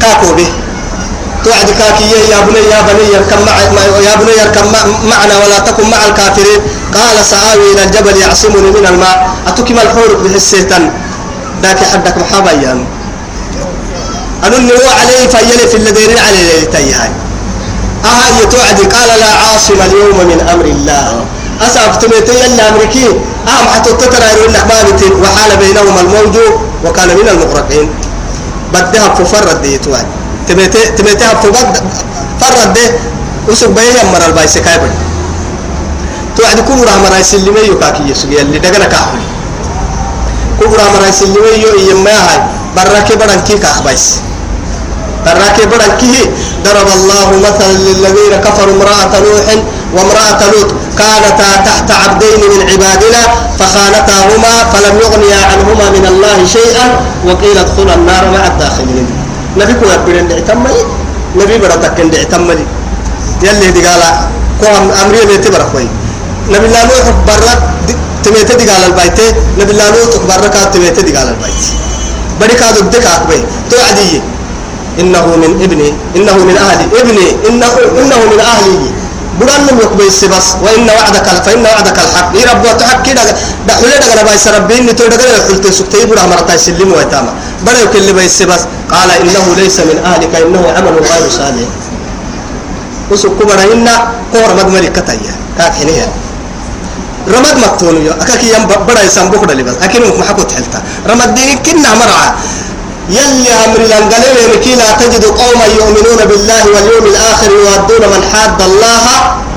كاكو به توعد كاكي يا بني يا بني اركب مع يا بني اركب معنا ولا تكن مع الكافرين. قال سآوي إلى الجبل يعصمني من الماء. أتكم الحور بحسيتن. ذاك حدك محابا يعني أنني هو عليه فيلي في الذين عليه تيهاي أها يتوعد قال لا عاصم اليوم من أمر الله. أسأفتم يلا أمريكي. أهم حتى تترى يقول وحال بينهما الموج وكان من المغرقين. بدها ففرد دي توعد تبيتي تبيتي فبد فرد ده وسق بيه مر البايس كايبر توعد كبرى مرا يسلمي يكاكي اللي دغنا كاحل كبرى مرا يسلمي يو يما هاي براكي بدن كي كأخبايس. براكي بدن ضرب الله مثلا للذين كفروا امرأة نوح وامرأة لوط كانتا تحت عبدين من عبادنا فخانتاهما فلم يغنيا عنهما من الله شيئا وقيل ادخلا النار مع الداخلين. نبي كو يبرن دعتملي نبي برا تكن دعتملي يلي دي قال كوم أمري برا كوي نبي الله نوح برا تميت دي قال البيت نبي الله نوح برا كا تميت دي قال البيت بدي كادو دك اكبي تو عدي انه من ابني انه من أهلي ابني انه انه من أهلي بدن يقبل السبس وإن وعدك فإن وعدك الحق يا رب وتحق كده ده حلو ده باي سربين نتو ده حلت سكتي بره مرتا يسلم ويتاما بره يكل باي السبس قال إنه ليس من أهلك إنه عمل غير صالح وسكو بره إن قور مد ملكة يا كاك حنيه رمد مكتون يا أكاك يم بره يسام بكرة لبس أكيد ما حكوا تحلتا رمد دين كنا مرعى يلي أمر لنقلل مكي لا تجد قوما يؤمنون بالله واليوم الآخر يوادون من حاد الله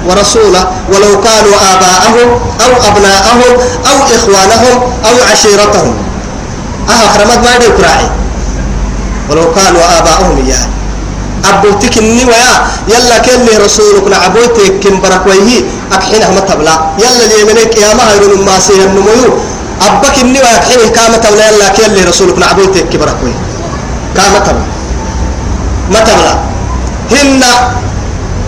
ورسوله ولو كانوا آباءهم أو أبناءهم أو إخوانهم أو عشيرتهم. أها خرمت ما يدعو كراعي. ولو كانوا آباءهم إياه أبوتك إني ويا. يلا كل رسولك؟ نعبوتك كم بركويه أكحينها متبلا يلا اللي منك يا ما هيرون ما سيهم نمويو أبك إني ويا أكحينه كامة تبلا يلا كل رسولك؟ نعبوتك كبركويه كامة تبلا متبلا هن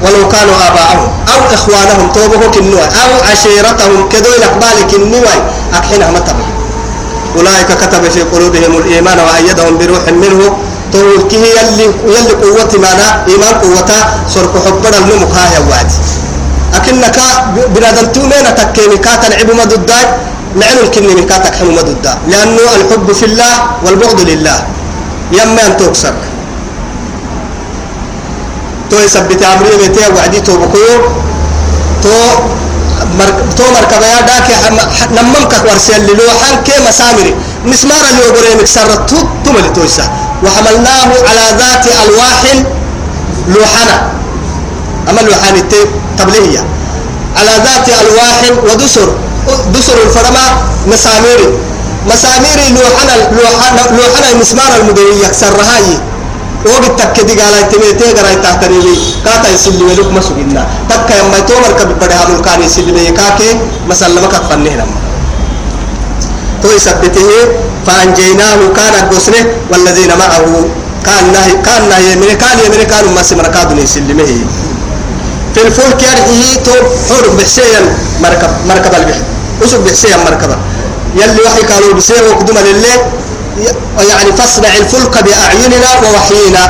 ولو كانوا آباءهم أو إخوانهم توبه كنوا أو عشيرتهم كدو الأقبال كنوا أكحينها متبلا أولئك كتب في قلوبهم الإيمان وأيدهم بروح منه. توكيه يلي يلي قوة معنا إيمان قوة سرق حبنا الممك هاي وعد أكنك بنادم تومين تكيني كاتا نعب مدودا نعم الكني كاتك حمو مدودا لأنه الحب في الله والبغض لله. يما أن تكسر تو يثبت أمري متى وعدي تو بكو. تو تو مركبة يا داك نممك ورسل لوحان كي مسامري. مسمار اللي يقول مكسرت تملي تويسا. وحملناه على ذات ألواح لوحنا أما لوحان تبليهية على ذات ألواح ودسر. دسر الفرما مسامير. مسامير لوحنا لوحنا لوحنا المسمار المدوي يكسر هاي وقت تكدي قال تميتي قرأي تحتني لي؟ كاتا يسلي ولوك مسوقنا تكا يما يتومر كبدها من كان يسلي كاكي مسلمك فنه لما تو يثبته فأنجيناه كان البصره والذين معه كان نهي كان نهي من كان يمن كان ما سمر كادني يسلمه في الفلك يرحيه تو حور بحسيا مركب مركب البحر. وسوق بحسيا مركبة يلي وحي قالوا بسير وقدم لله يعني فاصنع الفلك بأعيننا ووحينا.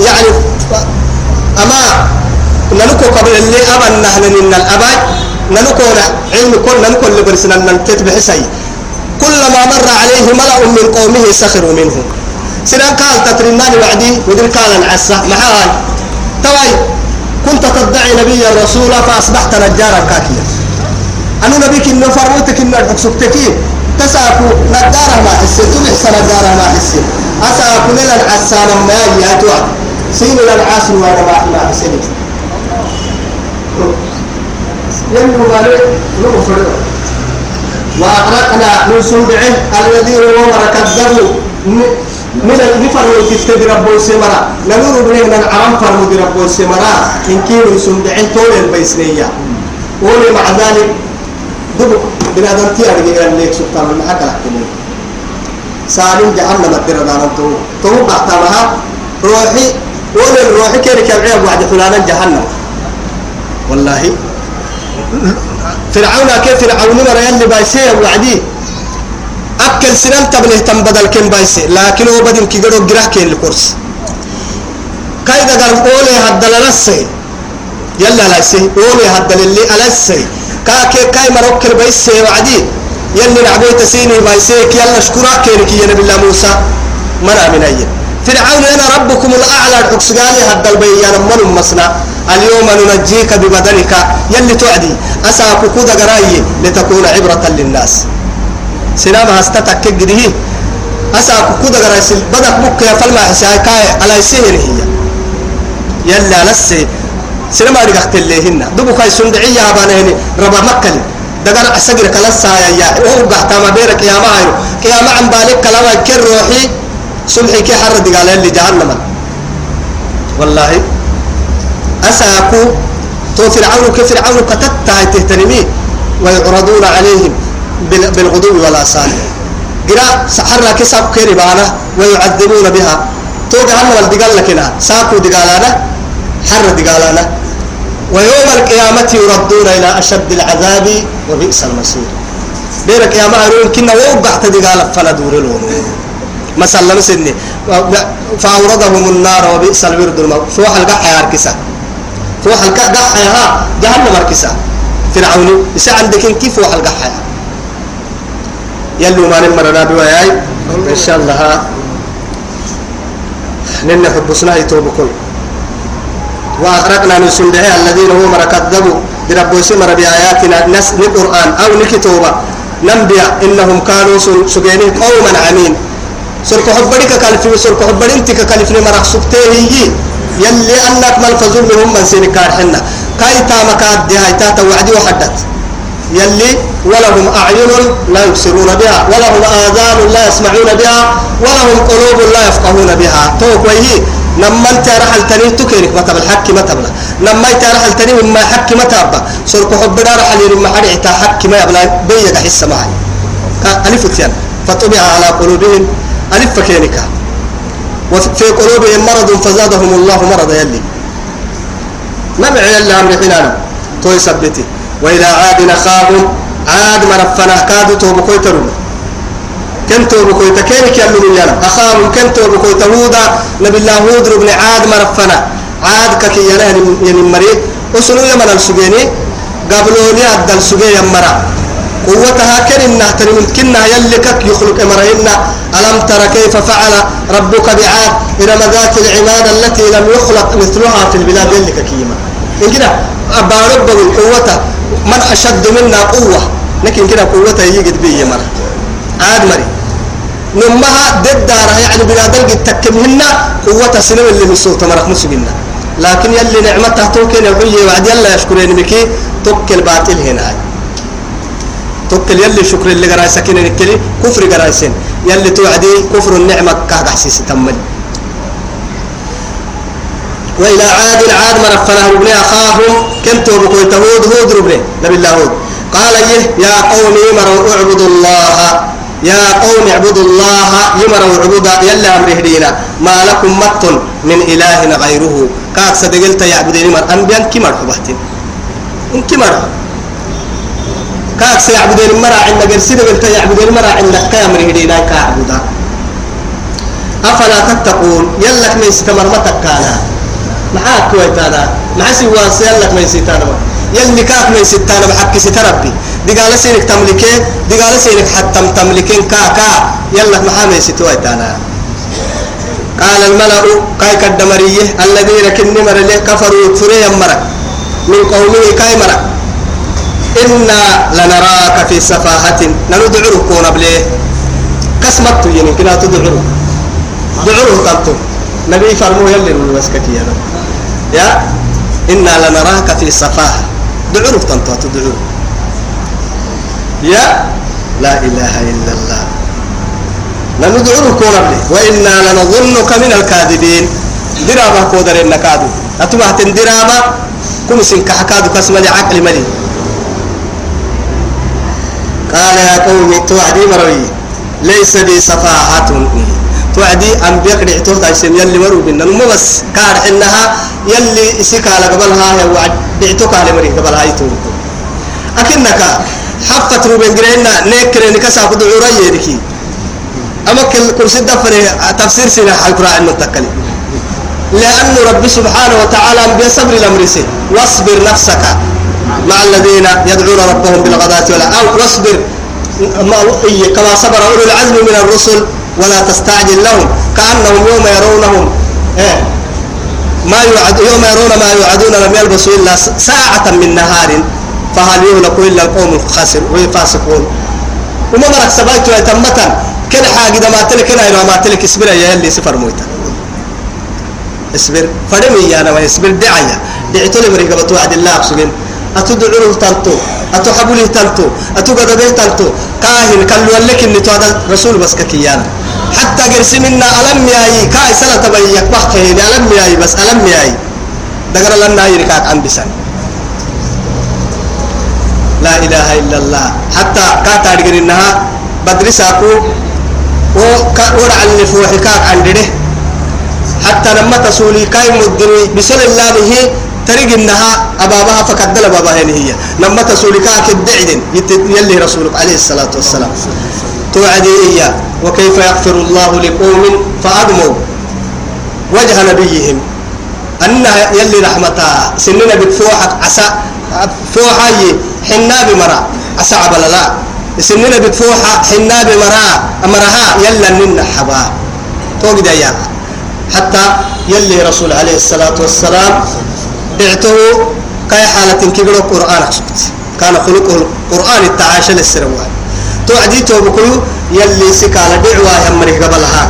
يعني أما نلقوا قبل اللي أبا نحن من الأبد نلقوا علم كل نلقوا اللي برسنا ننتت بحسي كلما مر عليه ملأ من قومه سخروا منه. سنان قال تترنان وعدي ودر قال العسى. محال توي كنت تدعي نبيا رسولا فأصبحت نجارا كاكيا. أنا نبيك إنه فرموتك إنه أكسبتكي تساكو نجارة ما حسي تبحث نجارة ما حسي. أساكو لنا العسى لما يجي أتوعد سين العاصر وأنا ما ما حسي ينمو مالك نغفر وأغرقنا من سنبعه الذين ومر كذبوا من النفر وتتد ربو السمرة. نقول بنينا العرم فرمو دي ربو السمرة. إن كيلو سنبعين طول البيسنية. ولي مع ذلك دبو بنادم تيار جيران ليك سلطان المحاك لحكمين سالم جهنم الدرة دانا تو تو بعتمها روحي ولي الروحي كيرك العيب وعد فلانا جهنم والله فرعون كيف فرعون مرة يلي بايسيه وعدي أكل سنان تبله تم بدل كم بايسي لكن هو بدل كي قدو جراه كين الكورس كايدا قال أولي هدل لسي يلا لسي أولي هدل اللي ألسي كاكي كاي مروكل بايسي وعدي يلي نعبوي تسيني بايسيك يلا شكرا كينك يا نبي الله موسى منا من أيه فرعون أنا ربكم الأعلى الحكسقالي هذا البيان من مسنا. اليوم ننجيك ببدنك. يلي تعدي أساك كود قراي لتكون عبرة للناس. سلام هستتك كده أساك كود قراي بدك بك يا فلما حساكاي على سهر هي. يلا لسي سلام أرجعت اللي هنا دبو كاي سندعية أبانهني ربا مكلي دقر أسجر كلاسا يا يا هو قحت ما بيرك يا ما هيرو يا ما عم بالك كلام كر روحي سمحي كي حرد قال لي جهنم. والله. أساكو. تو فرعون كفرعون كتتا تهتنمي. ويعرضون عليهم بالغدو والآصال قراء سحرنا كساب كيري بانا ويعذبون بها. تو جهنم الدقال لكنا ساكو دقالانا. حر دقالانا. ويوم القيامة يردون إلى أشد العذاب. وبئس المصير. بيرك يا معلوم كنا وقعت دقال فندور لهم مثلا سني فأوردهم النار وبئس الورد الموت فوح القحة أركسة فوح القحة ها جهنم أركسة فرعون يسا عندك كيف فوح القحة يلو ما نمرنا بوياي. إن شاء الله. لن حب سناه توبكم. وأغرقنا سندها الذين هم كذبوا. برب سمر بآياتنا. نس القرآن أو نكتوبة ننبيا إنهم كانوا سجينين قوما عمين سرك حبرك كالفي سرك حبرنتك كالفي مرح سبته هي. يلي أنك ملفظون لهم من سين كارحنا. كاي تامك دي هاي تاتا وعدي وحدت. يلي ولهم أعين لا يبصرون بها ولهم آذان لا يسمعون بها ولهم قلوب لا يفقهون بها. توك وهي نما انت رحل تني تكيرك ما تبل حكي ما تبلا. نما انت رحل تني مما حكي ما تبلا سرق حبنا رحل يرمى حد حكي ما يبلا بيك حس معي. تيان فطبع على قلوبهم. ألف فكينك. وفي قلوبهم مرض فزادهم الله مرضا يلي. معي إلا أمر حنانا توي سبتي. وإلى عاد أخاهم عاد مرفنا كادوا توبكوي ترون كن توبكوي تكينك يلون يلا أخاهم كن توبكوي تهودا نبي الله هود بن عاد مرفنا عاد ككي يلا يعني مريء وسنو يمن السجيني قبلوني أدل سجي يمرا قوتها كننا ترمن كنا يلكك يخلق امرهن ألم تر كيف فعل ربك بعاد؟ إرم ذات العماد التي لم يخلق مثلها في البلاد يلك كيما إن كده أبا ربه قوته من أشد منا قوة. لكن كده قوته يجد بي مرة عاد مري. نمها ضد دارها يعني بلاد القد تكمهن قوة سنو اللي من صوت مرق مسجنا لكن يلي نعمتها توكل وعد يلا يشكرين بكي توكل باطل هنا. توكل يلي شكر اللي قراي سكين الكلي كفر قراي سين. يلي توعدي كفر النعمة كهد حسيس تمل وإلى عاد عاد مرفنا ربنا أخاهم كنتوا بكوي تهود هود ربنا نبي الله هود. قال يه يا قوم يمروا اعبدوا الله؟ يا قوم اعبدوا الله يمروا عبودا يلا أمر هدينا ما لكم مت من إله غيره. كاك صدقلت يعبدين مر أنبياء كمر حبهتين إن كمر. كاك سيعبدين مرا عندنا قرسي قلت يعبدين مرا عندك كامر هدينا كعبدا أفلا تتقون؟ يلك من استمر متكانا معاك كويتانا مع سوى يلك من ستانا يلي كاك من ستانا محكي ستربي. دي قال سينك تملكين دي قال سينك حتى تملكين كاكا. يلك محامي ستويتانا قال الملأ كاي كدمريه الذين كنمر كفروا فريا مرك من قومه كاي مرك إنا لنراك في سفاهة. نندعوه كون بليه كسمت يعني كنا تدعوه دعوه تنتو نبي فرمو يلي المسكك يا يا؟ إنا لنراك في سفاهة. دعوه تنتو تدعوه يا؟ لا إله إلا الله. نندعوه كون بليه وإنا لنظنك من الكاذبين. درابة كودر إنكادو أتبعت درابة كم سنكحكادو كسمني عقل ملي. قال يا قوم توعدي مروي ليس بي سفاهة توعدي أن بيقرع توتا يسن يلي مرو بنا بس. كار إنها يلي سكا لقبلها هي وعد دعتوك على مري قبلها يتوب أكنك حفت روبين جرينا نكر نكسا قد عري يركي أما كل كرسي دفر تفسير سنة القرآن المتكلم لأن رب سبحانه وتعالى بصبر الأمر واصبر نفسك. مع الذين يدعون ربهم بالغداة ولا أو واصبر كما صبر أولو العزم من الرسل ولا تستعجل لهم. كأنهم يوم يرونهم إيه ما يوعد يوم يرون ما يوعدون لم يلبسوا إلا ساعة من نهار. فهل يهلك إلا القوم الخاسر والفاسقون. وما مرك سبايت يتمتا كل حاجة ما تلك أنا ما تلك اسبر يا اللي سفر مويتا اسبر فدمي يا أنا ما دعيا. دعيتوا لي مريكا بتوعد الله أقصدين أتدعوه تلتو أتحبوله تلتو أتقدبه تلتو كاهن كلوا لك إن هذا رسول بس كيانا حتى قرس منا ألم ياي كاي سنة تبيك بحكي ألم ياي بس ألم ياي. دقر لنا يركاك عن بسن لا إله إلا الله. حتى كاتا دقر إنها بدرساكو ورع النفوحكاك عن دره حتى لما تسولي كاي مدني بسل الله هي تريق إنها أبابها فكدل بابها هي. لما تسولك كدعدن يلي رسولك عليه الصلاة والسلام. توعدي إياه وكيف يغفر الله لقوم فأدموا وجه نبيهم. أن يلي رحمتها. سننا بفوحك عسى فوحا حنا بمرا. عسى عبللا. سننا بفوحة حنا بمرا. أمرها يلا نن حبا توقد يا. حتى يلي رسول عليه الصلاة والسلام دعته كاي حالة كبيرة القرآن أقصد كان خلقه القرآن التعاشى للسروان توعدي توبكو يلي سكالة دعوة يمري قبلها.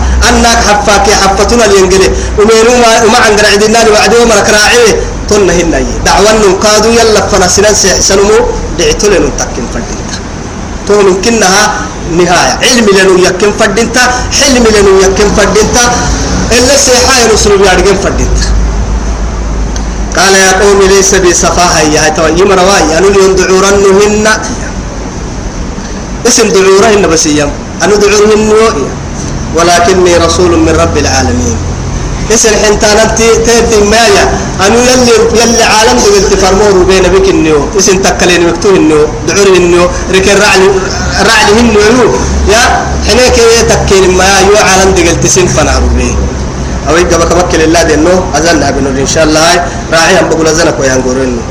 ناك حفاك حفتنا الينجلي ومن وما وما عن قرعدنا وعدوا ما كراعيه تنا هنا دعوة نقادوا يلا فنسنا سنمو دعتوا لنا تكين فردينتا. تو ممكنها نهاية. علم لنا يكين فردينتا حلم لنا يكين فردينتا. إلا سيحاي رسول يارجين فردينتا. قال يا قوم ليس بي سفاهة يا تو يمرواي أنو يندعورنهن. اسم دعورهن بس يم أنو دعورهن ولكني رسول من رب العالمين. اسم حنتان تهدي مايا أنو يلي يلي عالم قلت فرمور بين بك النيو. اسم تكلين مكتوب النيو دعوره النيو ركن رعلي رعلي النيو يا حنيك تكلين ما يو عالم قلت سن فنعرو بيه أو يجب كبك لله دينو أزلنا بنور إن شاء الله. راعي أم بقول أزلك ويانقرنه